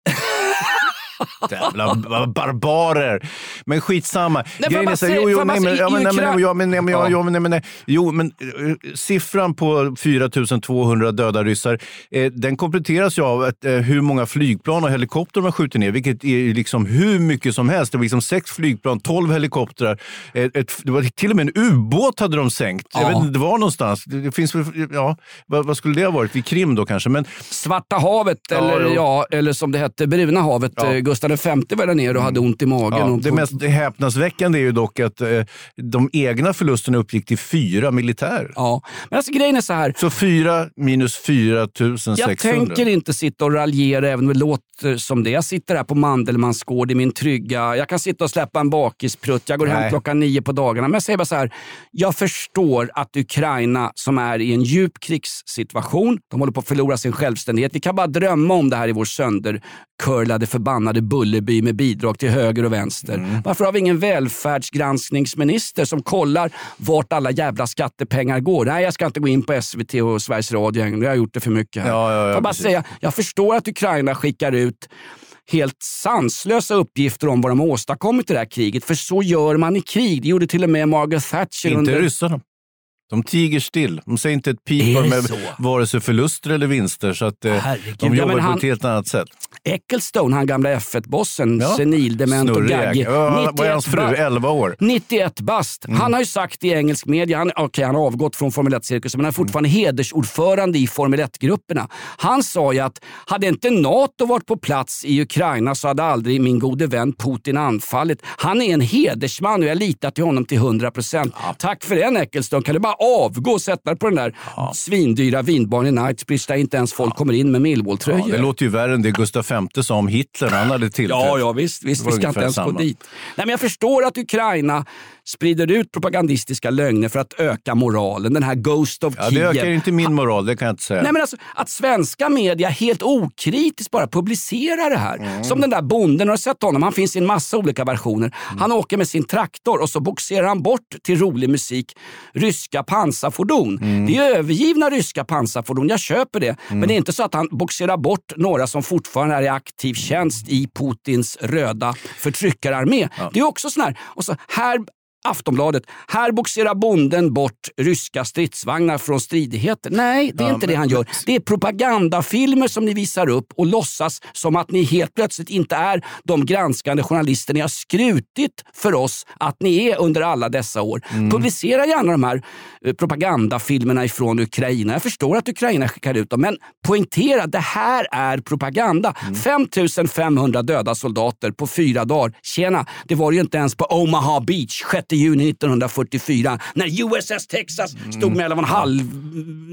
Jävla barbarer. Men skitsamma. jag Grejen är så jo, jag nej, men, säga, ja, men, i nej, men, Ukra- ja, men, nej, men, ja, Ja. ja, men, nej, men, nej. Jo, men eh, siffran på 4 200 döda ryssar, eh, den kompletteras ju av att, eh, hur många flygplan och helikoptrar man skjuter ner, vilket är liksom hur mycket som helst. Det var liksom sex flygplan, 12 helikoptrar. Eh, ett, det var till och med en ubåt hade de sänkt. Jag Ja. vet inte, var någonstans. Det, det finns, ja, vad, vad skulle det ha varit? Vid Krim då kanske? Men Svarta havet, eller, ja, eller som det hette, Bruna havet, Ja. Gustav V var där nere och hade ont i magen. Ja, och det på- mest häpnadsväckande är ju dock att eh, de egna förlusterna uppgick till fyra militärer. Ja, men alltså grejen är så här. Så fyra minus 4 600. Jag tänker inte sitta och raljera även om det låter som det. Jag sitter här på Mandelmans gård i min trygga... Jag kan sitta och släppa en bakisprutt. Jag går hem Nej. klockan nio på dagarna. Men jag säger bara så här. Jag förstår att Ukraina som är i en djup krigssituation, de håller på att förlora sin självständighet. Vi kan bara drömma om det här i vår söndercurlade förbannade Bullerby med bidrag till höger och vänster. Mm. Varför har vi ingen välfärdsgranskningsminister som kollar vart alla jävla skattepengar går? Nej, jag ska inte gå in på SVT och Sveriges Radio. Jag har gjort det för mycket. Ja, ja, ja, jag, bara precis. säga, jag förstår att Ukraina skickar ut helt sanslösa uppgifter om vad de har åstadkommit i det här kriget. För så gör man i krig. Det gjorde till och med Margaret Thatcher. Inte under... ryssarna. De tiger still. De säger inte ett pip så? vare sig förluster eller vinster. Så att, eh, de Ja, jobbar på han- ett helt annat sätt. Ecclestone, han gamla F1-bossen, Ja. senildement och Snurrig. gaggig. Ja, Vad är hans fru? ba- 11 år. 91 bast. Mm. Han har ju sagt i engelsk media, han, okay, han har avgått från Formel 1-cirkusen men han är Mm. fortfarande hedersordförande i Formel 1-grupperna. Han sa ju att hade inte NATO varit på plats i Ukraina så hade aldrig min gode vän Putin anfallit. Han är en hedersman och jag litar till honom till 100%. Tack för den Ecclestone. Kan du bara avgå och sätta dig på den där svindyra vinbaren i Knightsbridge där inte ens folk kommer in med Millwall-tröjor? Ja, det låter ju värre än det Gustav V sa om Hitler när han hade tillträtt. Ja, ja visst. visst Det vi ska inte ens gå samma. dit. Nej, men jag förstår att Ukraina sprider ut propagandistiska lögner för att öka moralen. Den här Ghost of Ja, det Kiev. ökar inte min moral, det kan jag inte säga. Nej, men alltså, att svenska media helt okritiskt bara publicerar det här. Mm. Som den där bonden, har du sett honom? Han finns i en massa olika versioner. Mm. Han åker med sin traktor och så boxerar han bort till rolig musik ryska pansarfordon. Mm. Det är övergivna ryska pansarfordon, jag köper det. Men det är inte så att han boxerar bort några som fortfarande är i aktiv tjänst i Putins röda förtryckararmé. Det är också sån här, och så här Aftonbladet. Här boxerar bonden bort ryska stridsvagnar från stridigheter. Nej, det är Ja, inte men- det han gör. Det är propagandafilmer som ni visar upp och låtsas som att ni helt plötsligt inte är de granskande journalister ni har skrutit för oss att ni är under alla dessa år. Mm. Publicera gärna de här eh, propagandafilmerna ifrån Ukraina. Jag förstår att Ukraina skickar ut dem, men poängtera, det här är propaganda. Mm. 5500 döda soldater på fyra dagar. Tjena, det var ju inte ens på Omaha Beach 6 juni 1944 när USS Texas stod med elva och en halv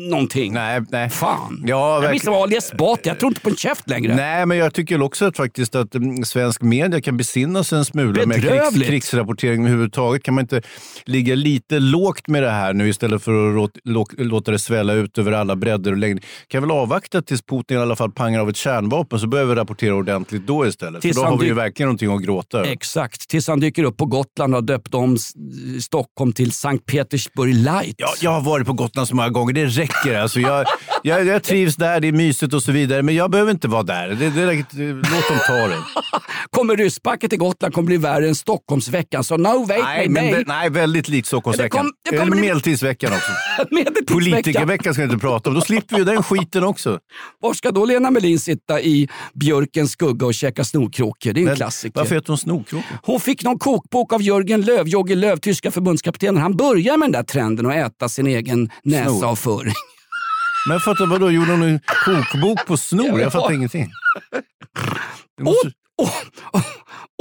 någonting. Mm. Nej, nej. Fan. Ja, jag vad Ali Esbati, jag tror inte på en käft längre. Nej, men jag tycker också att faktiskt att mm, svensk media kan besinna sig en smula med krigs, Bedrövligt. krigsrapportering överhuvudtaget. Kan man inte ligga lite lågt med det här nu istället för att låt, lå- låta det svälla ut över alla bredder och längder? Kan väl avvakta tills Putin i alla fall pangar av ett kärnvapen så börjar vi rapportera ordentligt då istället. Tills för då har vi ju verkligen någonting att gråta över. Exakt, tills han dyker upp på Gotland och har döpt om Stockholm till Sankt Petersburg light. Ja, jag har varit på Gotland så många gånger, det räcker. Alltså, jag, jag, jag trivs där, det är mysigt och så vidare, men jag behöver inte vara där. Det, det, låt dem ta det. Kommer rysspacket till Gotland kommer bli värre än Stockholmsveckan. Så no wait Nej, men det, nej, väldigt likt Stockholmsveckan. Det kom- det Eller medeltidsveckan också. Medeltidsveckan. Politikerveckan ska vi inte prata om. Då slipper vi den skiten också. Var ska då Lena Melin sitta i björkens skugga och käka snorkråkor? Det är en Men klassiker. Varför heter hon Snorkråka? Hon fick någon kokbok av Jörgen Löv, Jogge Löv, tyska förbundskaptenen. Han börjar med den där trenden att äta sin egen näsavföring. Men jag fattar, vadå? Gjorde hon en kokbok på snor? Jag fattar ingenting. Måste, Åh,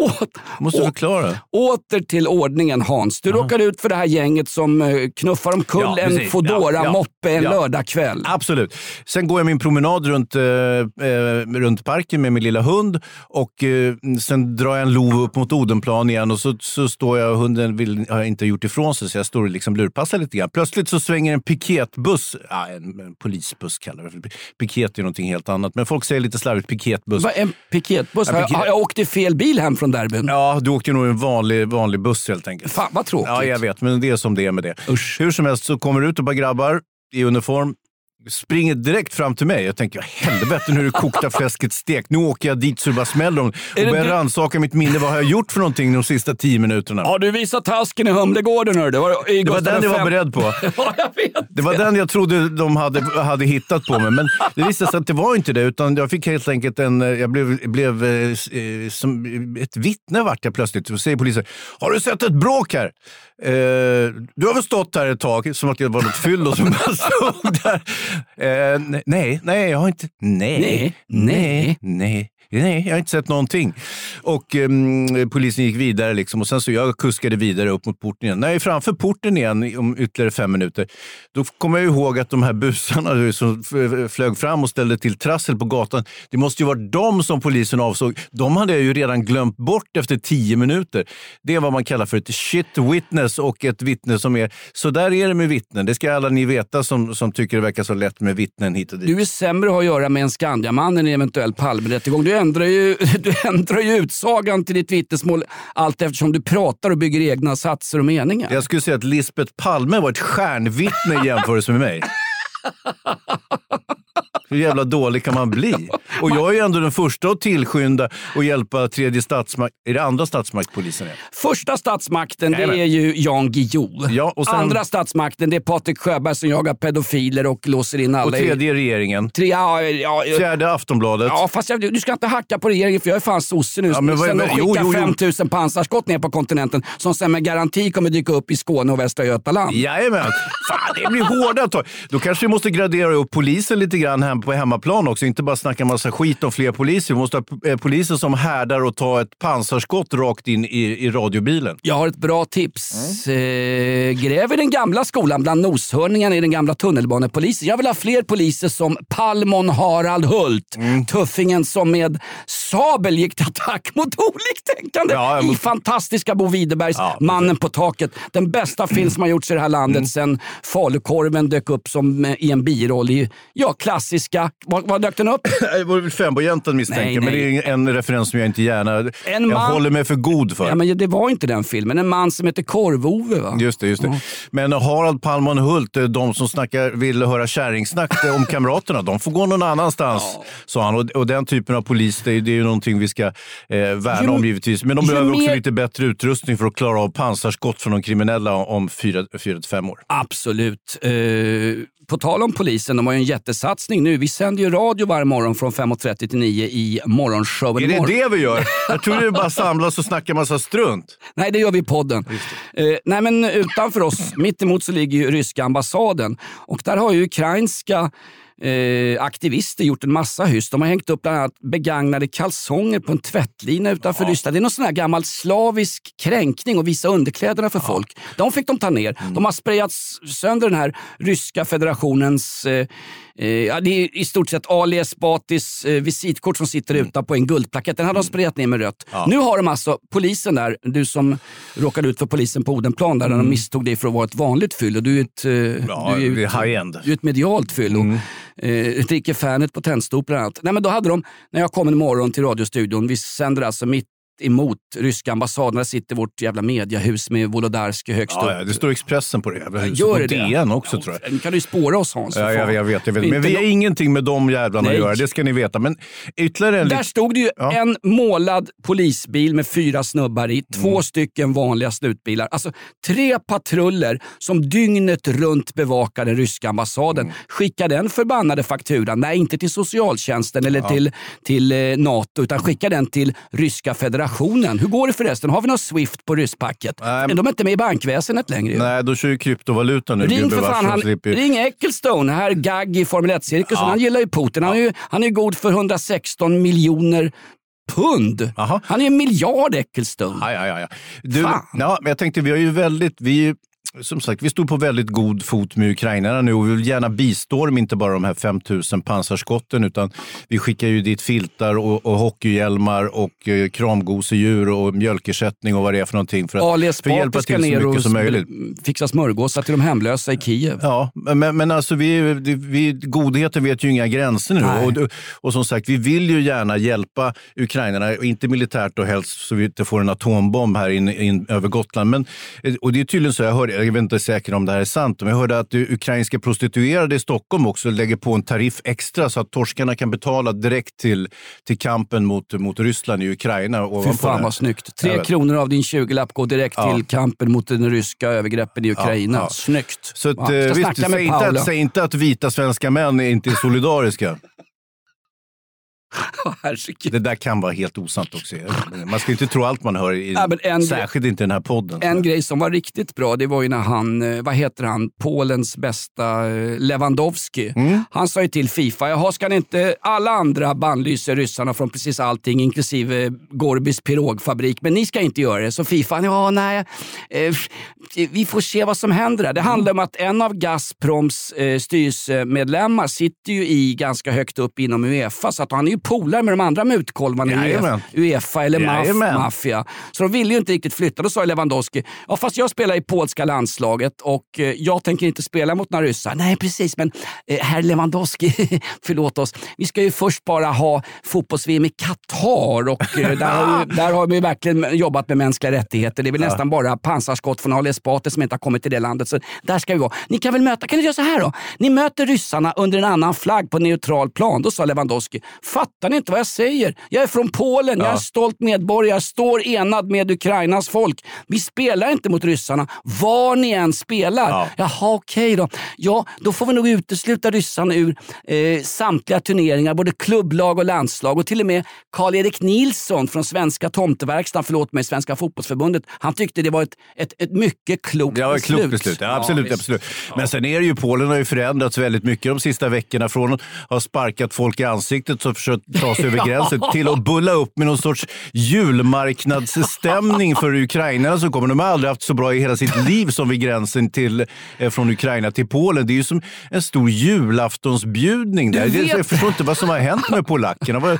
åh, du måste åh. förklara. Åter till ordningen Hans. Du råkar ut för det här gänget som eh, knuffar omkull Ja, en precis. Foodora Ja, ja, en ja. lördagkväll. Absolut. Sen går jag min promenad runt, eh, eh, runt parken med min lilla hund och eh, sen drar jag en lov upp mot Odenplan igen och så, så står jag och hunden vill, har inte gjort ifrån sig så jag står och liksom lurpassar lite grann. Plötsligt så svänger en piketbuss, ja, en, en polisbuss kallar det för. Piket är någonting helt annat, men folk säger lite slarvigt piketbuss. Vad, en piketbuss? Ja, piket- jag åkt i fel bil hem från derbyn? Ja, du åkte nog en vanlig, vanlig buss helt enkelt. Fan vad tråkigt. Ja, jag vet, men det är som det är med det. Usch. Hur som helst så kommer det ut ett par grabbar i uniform, springer direkt fram till mig. Jag tänker, helvete, nu är det kokta fläsket stekt. Nu åker jag dit så det bara smäller om. Och börjar du- rannsaka mitt minne. Vad har jag gjort för någonting de sista tio minuterna? Har du visat tasken i Humlegården? Det var, i det var den jag var beredd på. Ja, jag vet. Det var den jag trodde de hade, hade hittat på mig. Men det visade sig att det var inte det. Utan jag fick helt enkelt en... Jag blev, blev eh, eh, som ett vittne vart jag plötsligt. Och säger polisen, har du sett ett bråk här? Eh, du har väl stått här ett tag, som att det var något fyllo som bara stod där. Eh, nej, nej, jag har inte... Nej, Nej, nej, nej. Nej, jag har inte sett någonting. Och um, polisen gick vidare liksom, och sen så jag kuskade vidare upp mot porten igen. När jag är framför porten igen om ytterligare fem minuter, då kommer jag ihåg att de här busarna som flög fram och ställde till trassel på gatan, det måste ju vara de som polisen avsåg. De hade jag ju redan glömt bort efter tio minuter. Det är vad man kallar för ett shit witness och ett vittne som är... Så där är det med vittnen. Det ska alla ni veta som, som tycker det verkar så lätt med vittnen hit och dit. Du är sämre att ha att göra med en Skandiaman än en eventuell Palmerättegång. Du ändrar, ju, du ändrar ju utsagan till ditt vittnesmål allt eftersom du pratar och bygger egna satser och meningar. Jag skulle säga att Lisbeth Palme var ett stjärnvittne i jämförelse med mig. Hur jävla dålig kan man bli? Och jag är ju ändå den första att tillskynda och hjälpa tredje statsmakt. Är det andra statsmaktpolisen? är? Första statsmakten det är ju Jan Guillou. Ja, och sen- Andra statsmakten det är Patrik Sjöberg som jagar pedofiler och låser in alla Och tredje är regeringen. Tre, ja, ja, Fjärde Aftonbladet. Ja, fast jag, du ska inte hacka på regeringen för jag är fan sosse nu. Ja, men sen jo, skickar jo, jo. 5000 pansarskott ner på kontinenten som sen med garanti kommer dyka upp i Skåne och Västra Götaland. Jajamän! Fan, det blir hårda tag. Då kanske vi måste gradera upp polisen lite grann på hemmaplan också. Inte bara snacka massa skit om fler poliser. Vi måste ha eh, poliser som härdar och tar ett pansarskott rakt in i, i radiobilen. Jag har ett bra tips. Mm. Eh, gräv i den gamla skolan bland noshörningarna i den gamla tunnelbanepolisen. Jag vill ha fler poliser som Palmon Harald Hult. Mm. Tuffingen som med sabel gick till attack mot oliktänkande Ja, i fantastiska Bo Widerbergs Ja, Mannen på taket. Den bästa film som har gjorts i det här landet Mm. sen Falukorven dök upp som, eh, i en biroll i ja, klassiska... Vad, vad dök den upp? Det var väl Fembojäntan misstänker Nej, men nej. det är en referens som jag inte gärna jag man- håller mig för god för. Ja, men det var inte den filmen. En man som heter Korv-Ove va? Just det, just det. Men Harald Palman Hult, eh, de som snackar, vill höra kärringsnack eh, om kamraterna, de får gå någon annanstans, sa han. Och, och den typen av polis, det är, det är ju någonting vi ska eh, värna Ju- om givetvis. Men de behöver också mer- lite bättre utrustning för att klara av pansarskott från de kriminella om fyra, fyra till fem år. Absolut. Eh, på tal om polisen, de har ju en jättesatsning nu. Vi sänder ju radio varje morgon från 5.30 till 9 i morgonshowen. Är det det vi gör? Jag tror det bara samlas och snacka massa strunt. Nej, det gör vi i podden. Eh, nej, men utanför oss, mitt emot så ligger ju ryska ambassaden. Och där har ju ukrainska eh, aktivister gjort en massa hyss. De har hängt upp bland annat begagnade kalsonger på en tvättlina utanför Ryssland. Det är någon sån här gammal slavisk kränkning och visa underkläderna för folk. De fick de ta ner. De har sprayat sönder den här ryska federationens eh, Eh, ja, det är i stort sett Ali Esbatis eh, visitkort som sitter utan på en guldplakett. Den hade de sprayat ner med rött. Nu har de alltså polisen där, du som råkade ut för polisen på Odenplan där de misstog dig för att vara ett vanligt fyllo. Du är ett, eh, Ja, du är ett, är high-end. Du är ett medialt fyllo. Eh, dricker Fanet på tändstop bland annat. Nej, men då hade de, när jag kom en morgon till radiostudion, vi sänder alltså mitt emot ryska ambassaden. Där sitter vårt jävla mediahus med Wolodarski högst upp. Ja, ja, det står Expressen på det jävla huset. Gör det? DN också tror jag. Nu kan du ju spåra oss Hans. Ja, jag, jag vet, jag vet. Vi är Men vi har ingenting med de jävlarna Nej. att göra, det ska ni veta. Men ytterligare en Där stod det ju Ja. en målad polisbil med fyra snubbar i, två Mm. stycken vanliga slutbilar. Alltså tre patruller som dygnet runt bevakar den ryska ambassaden. Mm. Skicka den förbannade fakturan, nej inte till socialtjänsten eller till, till eh, NATO, utan skicka den till ryska federationen. Hur går det förresten? Har vi något Swift på rysspacket? Nej, Men de är inte med i bankväsendet längre. Nej, då kör ju kryptovaluta nu. Ring för fan, han, ring Ecclestone, här Gagg i Formel 1-cirkusen. Han gillar ju Putin. Han är ju, han är god för 116 miljoner pund. Aha. Han är en miljard Ecclestone. Ja, ja, ja, ja. Du, ja, men jag tänkte, vi har ju väldigt... Vi, som sagt, vi stod på väldigt god fot med ukrainarna nu och vi vill gärna bistå dem, inte bara de här 5000 pansarskotten, utan vi skickar ju dit filtar och, och hockeyhjälmar och eh, kramgosedjur och mjölkersättning och vad det är för någonting för att, Ali för att hjälpa till så mycket som möjligt. fixa smörgåsar till de hemlösa i Kiev. Ja, men, men alltså vi, vi, godheten vet ju inga gränser nu. Och, och som sagt, vi vill ju gärna hjälpa ukrainarna, inte militärt och helst så vi inte får en atombomb här in, in, över Gotland. Men, och det är tydligen så, jag hörde, jag vet inte säkert om det här är sant, men jag hörde att ukrainska prostituerade i Stockholm också lägger på en tariff extra så att torskarna kan betala direkt till, till kampen mot, mot Ryssland i Ukraina. Fy det fan vad snyggt. Tre kronor av din 20-lapp går direkt Ja. till kampen mot den ryska övergreppen i Ukraina. ja. Snyggt. Så att, Ja, eh, visst, säg, inte att, säg inte att vita svenska män inte är solidariska. Herregud. Det där kan vara helt osant också. Man ska inte tro allt man hör, i, Ja, en- särskilt inte i den här podden. En grej som var riktigt bra, det var ju när han, eh, vad heter han, Polens bästa eh, Lewandowski. Han sa ju till Fifa, jaha ska ni inte, alla andra bannlyser ryssarna från precis allting, inklusive Gorbis pirogfabrik, men ni ska inte göra det. Så Fifa, ja nej, eh, vi får se vad som händer där. Det handlar om att en av Gazproms eh, styrelsemedlemmar sitter ju i ganska högt upp inom Uefa, så att han är ju polare med de andra mutkolvarna i Jajamän. Uefa, Uefa eller MAF, maffia. Så de ville ju inte riktigt flytta. Då sa Lewandowski, ja fast jag spelar i polska landslaget och eh, jag tänker inte spela mot några ryssar. Nej precis, men eh, herr Lewandowski, förlåt oss. Vi ska ju först bara ha fotbolls-VM i Qatar och eh, där, där har vi verkligen jobbat med mänskliga rättigheter. Det är väl nästan bara pansarskott från Ali Esbati som inte har kommit till det landet. Så där ska vi vara. Ni kan väl möta, kan ni göra så här då? Ni möter ryssarna under en annan flagg på neutral plan. Då sa Lewandowski, fattar ni inte vad jag säger? Jag är från Polen, jag är stolt medborgare, jag står enad med Ukrainas folk. Vi spelar inte mot ryssarna, var ni än spelar. Ja. Jaha, okej då. Ja, då får vi nog utesluta ryssarna ur eh, samtliga turneringar, både klubblag och landslag. Och till och med Karl-Erik Nilsson från Svenska Tomteverkstan, förlåt mig, Svenska fotbollsförbundet, han tyckte det var ett, ett, ett mycket klokt Ja, ett beslut. klokt beslut. Ja, absolut. visst. absolut. Men sen är det ju, Polen har ju förändrats väldigt mycket de sista veckorna. Från att ha sparkat folk i ansiktet och ta sig över gränsen till att bulla upp med någon sorts julmarknadsstämning för ukrainarna som kommer. De har aldrig haft så bra i hela sitt liv som vid gränsen till, eh, från Ukraina till Polen. Det är ju som en stor julaftonsbjudning där. Vet- Jag förstår inte vad som har hänt med polackerna.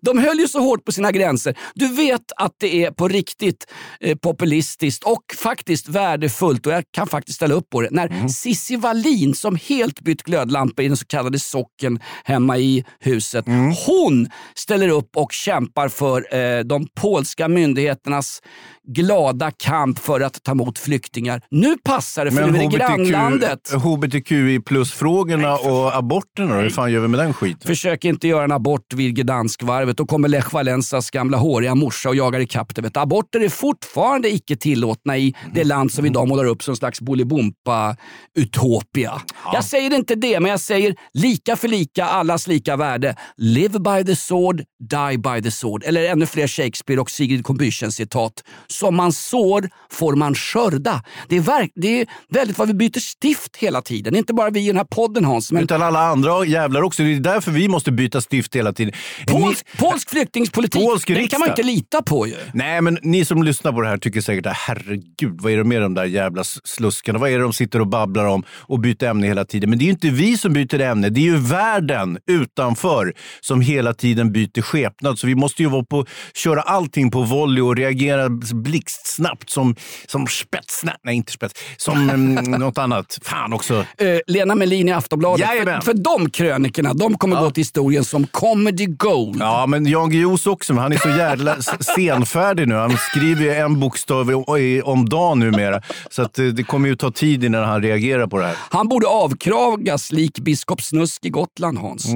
De höll ju så hårt på sina gränser. Du vet att det är på riktigt eh, populistiskt och faktiskt värdefullt och jag kan faktiskt ställa upp på det. När Mm. Cissi Wallin som helt bytt glödlampa i den så kallade socken hemma i huset. Mm. Hon ställer upp och kämpar för eh, de polska myndigheternas glada kamp för att ta emot flyktingar. Nu passar det för nu är det grannlandet. hbtqi plus-frågorna och aborterna då? Hur fan gör vi med den skiten? Försök inte göra en abort vid Gdanskvarvet. Då kommer Lech Walesas gamla håriga morsa och jagar ikapp det. Du. Aborter är fortfarande icke tillåtna i det land som vi idag målar upp som en slags Bolibompa-utopia. Jag säger inte det, men jag säger lika för lika, allas lika värde. Live by the sword, die by the sword. Eller ännu fler Shakespeare och Sigrid Combüchen citat. Som man sår får man skörda. Det är, verk- det är väldigt vad vi byter stift hela tiden. Inte bara vi i den här podden Hans, men Utan alla andra jävlar också. Det är därför vi måste byta stift hela tiden. Polsk, polsk flyktingpolitik, Polsk den kan man inte lita på ju. Nej, men ni som lyssnar på det här tycker säkert att herregud, vad är det med de där jävla sluskarna? Vad är det de sitter och babblar om och byter ämne hela tiden? Men det är ju inte vi som byter ämne. Det är ju världen utanför som hela tiden byter skepnad. Så vi måste ju vara på, köra allting på volley och reagera blixtsnabbt som, som spetsnät. Nej, inte spets. Som mm, något annat. Fan också. Eh, Lena Melin i Aftonbladet. För, Jajamän. för de krönikorna, de kommer gå till historien som comedy gold. Ja, men Jan Guillous också. Men han är så jävla senfärdig nu. Han skriver ju en bokstav om, om dagen numera. Så att eh, det kommer ju ta tid innan han reagerar på det här. Han borde avkragas lik biskop Snusk i Gotland, Hans.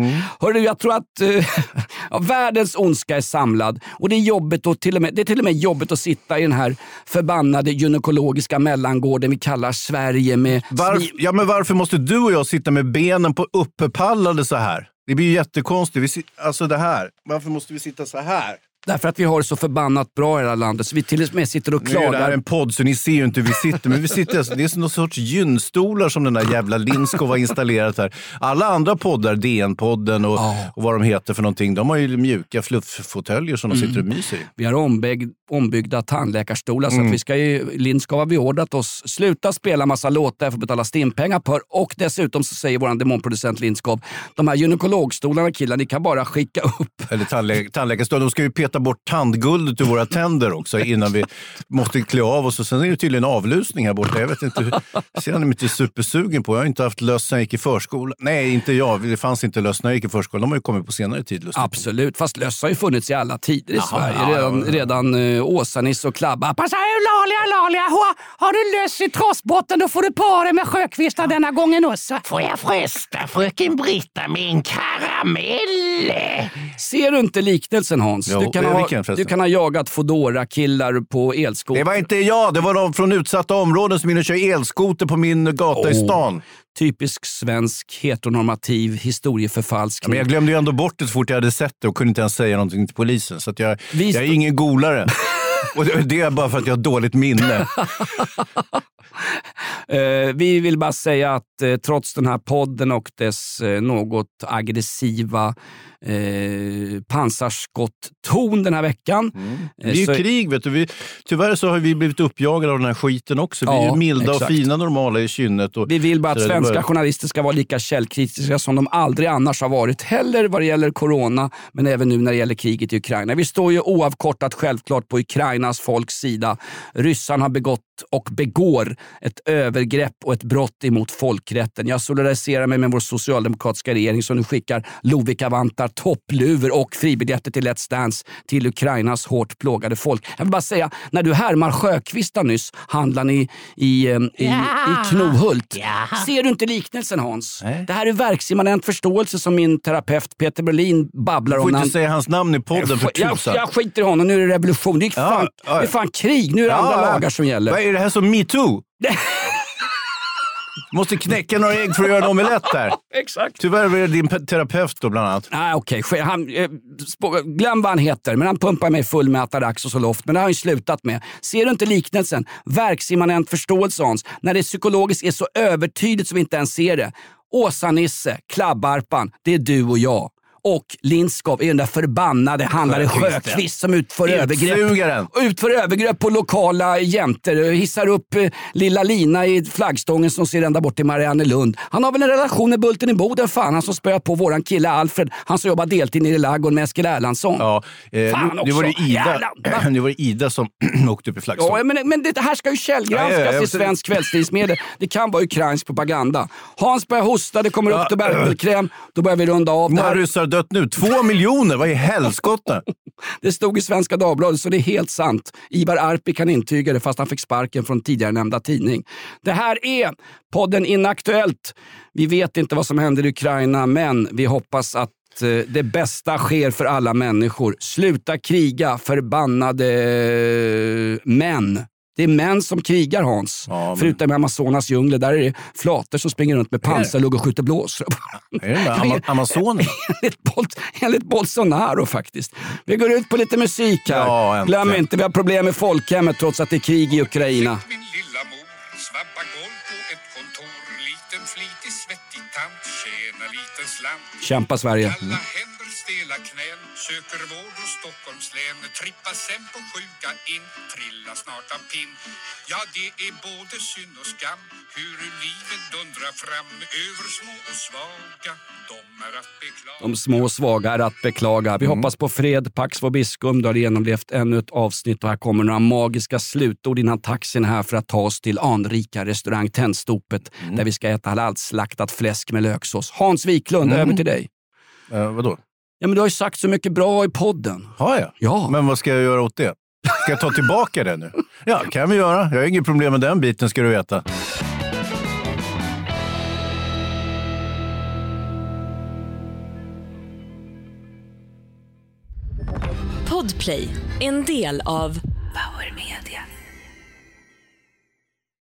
Hörru, jag tror att ja, världens ondska är samlad och det är, jobbigt och till och med, det är till och med jobbigt att sitta i den här förbannade gynekologiska mellangården vi kallar Sverige med Varf, ja, men varför måste du och jag sitta med benen på uppepallade så här? Det blir ju jättekonstigt. Vi, alltså det här. Varför måste vi sitta så här? Därför att vi har det så förbannat bra i det här landet så vi till och med sitter och Nu är det här klagar. en podd så ni ser ju inte hur vi sitter. Men vi sitter, alltså- det är någon sorts gynstolar som den där jävla Lindskov har installerat här. Alla andra poddar, DN-podden och, och vad de heter för någonting, de har ju mjuka flufffåtöljer som de sitter och myser i. Vi har ombyggd, ombyggda tandläkarstolar så att vi ska ju, Lindskov har beordrat oss sluta spela massa låtar för att betala stimpengar för. Och dessutom så säger vår demonproducent Lindskov, de här gynekologstolarna killar, ni kan bara skicka upp. Eller tandlä tandläkarstund. De ska ju peta bort tandguldet ur våra tänder också innan vi måste klä av oss. Och sen är det tydligen avlusning här borta. Jag vet inte, ser han inte supersugen på. Jag har inte haft löss sen jag gick i förskolan. Nej, inte jag. Det fanns inte löss när jag gick i förskolan. De har ju kommit på senare tid. lustigt. Absolut, fast löss har ju funnits i alla tider i Jaha, Sverige. ja, ja, Redan, ja. redan uh, Åsa-Nisse och Klabba. Passa Lalia, Lalia, har, har du löss i trossbotten då får du para med sjökvistar denna gången också. Får jag fresta fröken Britta med en karamell? Ser du inte liknelsen Hans? Jo, du kan Eh, ha, vilken du kan ha jagat fodora killar på elskoter. Det var inte jag, det var de från utsatta områden som in och kör elskoter på min gata i Åh. stan. Typisk svensk heteronormativ historieförfalskning. Men jag glömde ju ändå bort det så fort jag hade sett det och kunde inte ens säga någonting till polisen. Så att jag, jag är ingen golare. och det, det är bara för att jag har dåligt minne. Eh, vi vill bara säga att eh, trots den här podden och dess eh, något aggressiva eh, pansarskott-ton den här veckan. Det är ju så- krig, vet du. Vi, tyvärr så har vi blivit uppjagade av den här skiten också. Vi är ju milda exakt. och fina normala i kynnet. Och, Vi vill bara att svenska bara- journalister ska vara lika källkritiska som de aldrig annars har varit. Heller vad det gäller corona, men även nu när det gäller kriget i Ukraina. Vi står ju oavkortat självklart på Ukrainas folks sida. Ryssarna har begått och begår ett övergrepp och ett brott emot folkrätten. Jag solidariserar mig med vår socialdemokratiska regering som nu skickar Lovikkavantar, toppluvor och fribiljetter till Let's Dance till Ukrainas hårt plågade folk. Jag vill bara säga, när du härmar Sjökvista nyss, handlaren i, i, eh, i, i Knohult. Ser du inte liknelsen Hans? Nej. Det här är verksimmanent förståelse som min terapeut Peter Berlin babblar Du om. får när inte han- säga hans namn i podden för jag, tusan. jag skiter i honom, nu är det revolution. Det är, Ja, fan, ja, ja. det är fan krig, nu är det andra lagar som gäller. Är det här som metoo? Måste knäcka några ägg för att göra en omelett där. Exakt. Tyvärr var det din pe- terapeut då bland annat. Nej, okej. han, eh, glöm vad han heter, men han pumpar mig full med Atarax och Zoloft. Men det har han ju slutat med. Ser du inte liknelsen? Verksimmanent förståelse Hans. När det psykologiskt är så övertydligt som vi inte ens ser det. Åsa-Nisse, Klabbarpan, det är du och jag. Och Lindskov är den där förbannade ja. Sjökvist som utför övergrepp, Utsugaren. utför övergrepp på lokala jäntor. Hissar upp eh, lilla Lina i flaggstången som ser ända bort till Mariannelund. Han har väl en relation med Bulten i Boden, fan han som spöar på våran kille Alfred. Han som jobbar deltid nere i ladugården med Eskil Erlandsson. Ja, eh, Fan nu, nu, var det också. Ida, Jävlar, nu var det Ida som åkte upp i flaggstång. Ja, men, men det här ska ju källgranskas Ja, ja, ja, i svensk kvällstidningsmedia. Det kan vara ukrainsk propaganda. Hans börjar hosta, det kommer upp tuberkelkräm. Då börjar vi runda av. Det, många här, ryssar dött nu? Två miljoner? Vad i helskotta? det stod i Svenska Dagbladet, så det är helt sant. Ivar Arpi kan intyga det, fast han fick sparken från tidigare nämnda tidning. Det här är podden Inaktuellt. Vi vet inte vad som händer i Ukraina, men vi hoppas att eh, det bästa sker för alla människor. Sluta kriga, förbannade eh, män. Det är män som krigar Hans. Ja, men- Förutom i Amazonas djungler, där är det flator som springer runt med pansarlugg och skjuter blåsor. Är det Ama- Amazonen? enligt, Bolt, enligt Bolsonaro faktiskt. Vi går ut på lite musik här. Ja. Glöm inte, vi har problem med folkhemmet trots att det är krig i Ukraina. Min lilla mor svabba golv på ett kontor Liten flitig svettig tant tjäna liten slant Kämpa Sverige. Kalla händer, stela knän Söker vård hos Stockholms län Trippa sen på sjuka in Trilla snart av pinn Ja, det är både synd och skam Hur livet dundrar fram Över små och svaga De är att beklaga De små och svaga är att beklaga. Vi hoppas på fred, Pax Vobiscum. Du har genomlevt ännu ett avsnitt och här kommer några magiska slutord innan taxin är här för att ta oss till anrika restaurang Tennstopet där vi ska äta halalslaktat fläsk med löksås. Hans Wiklund, över till dig. Eh, vadå? Ja, men du har ju sagt så mycket bra i podden. Har jag? Ja. Men vad ska jag göra åt det? Ska jag ta tillbaka det nu? Ja, kan vi göra. Jag har inget problem med den biten ska du veta. Podplay, en del av Power.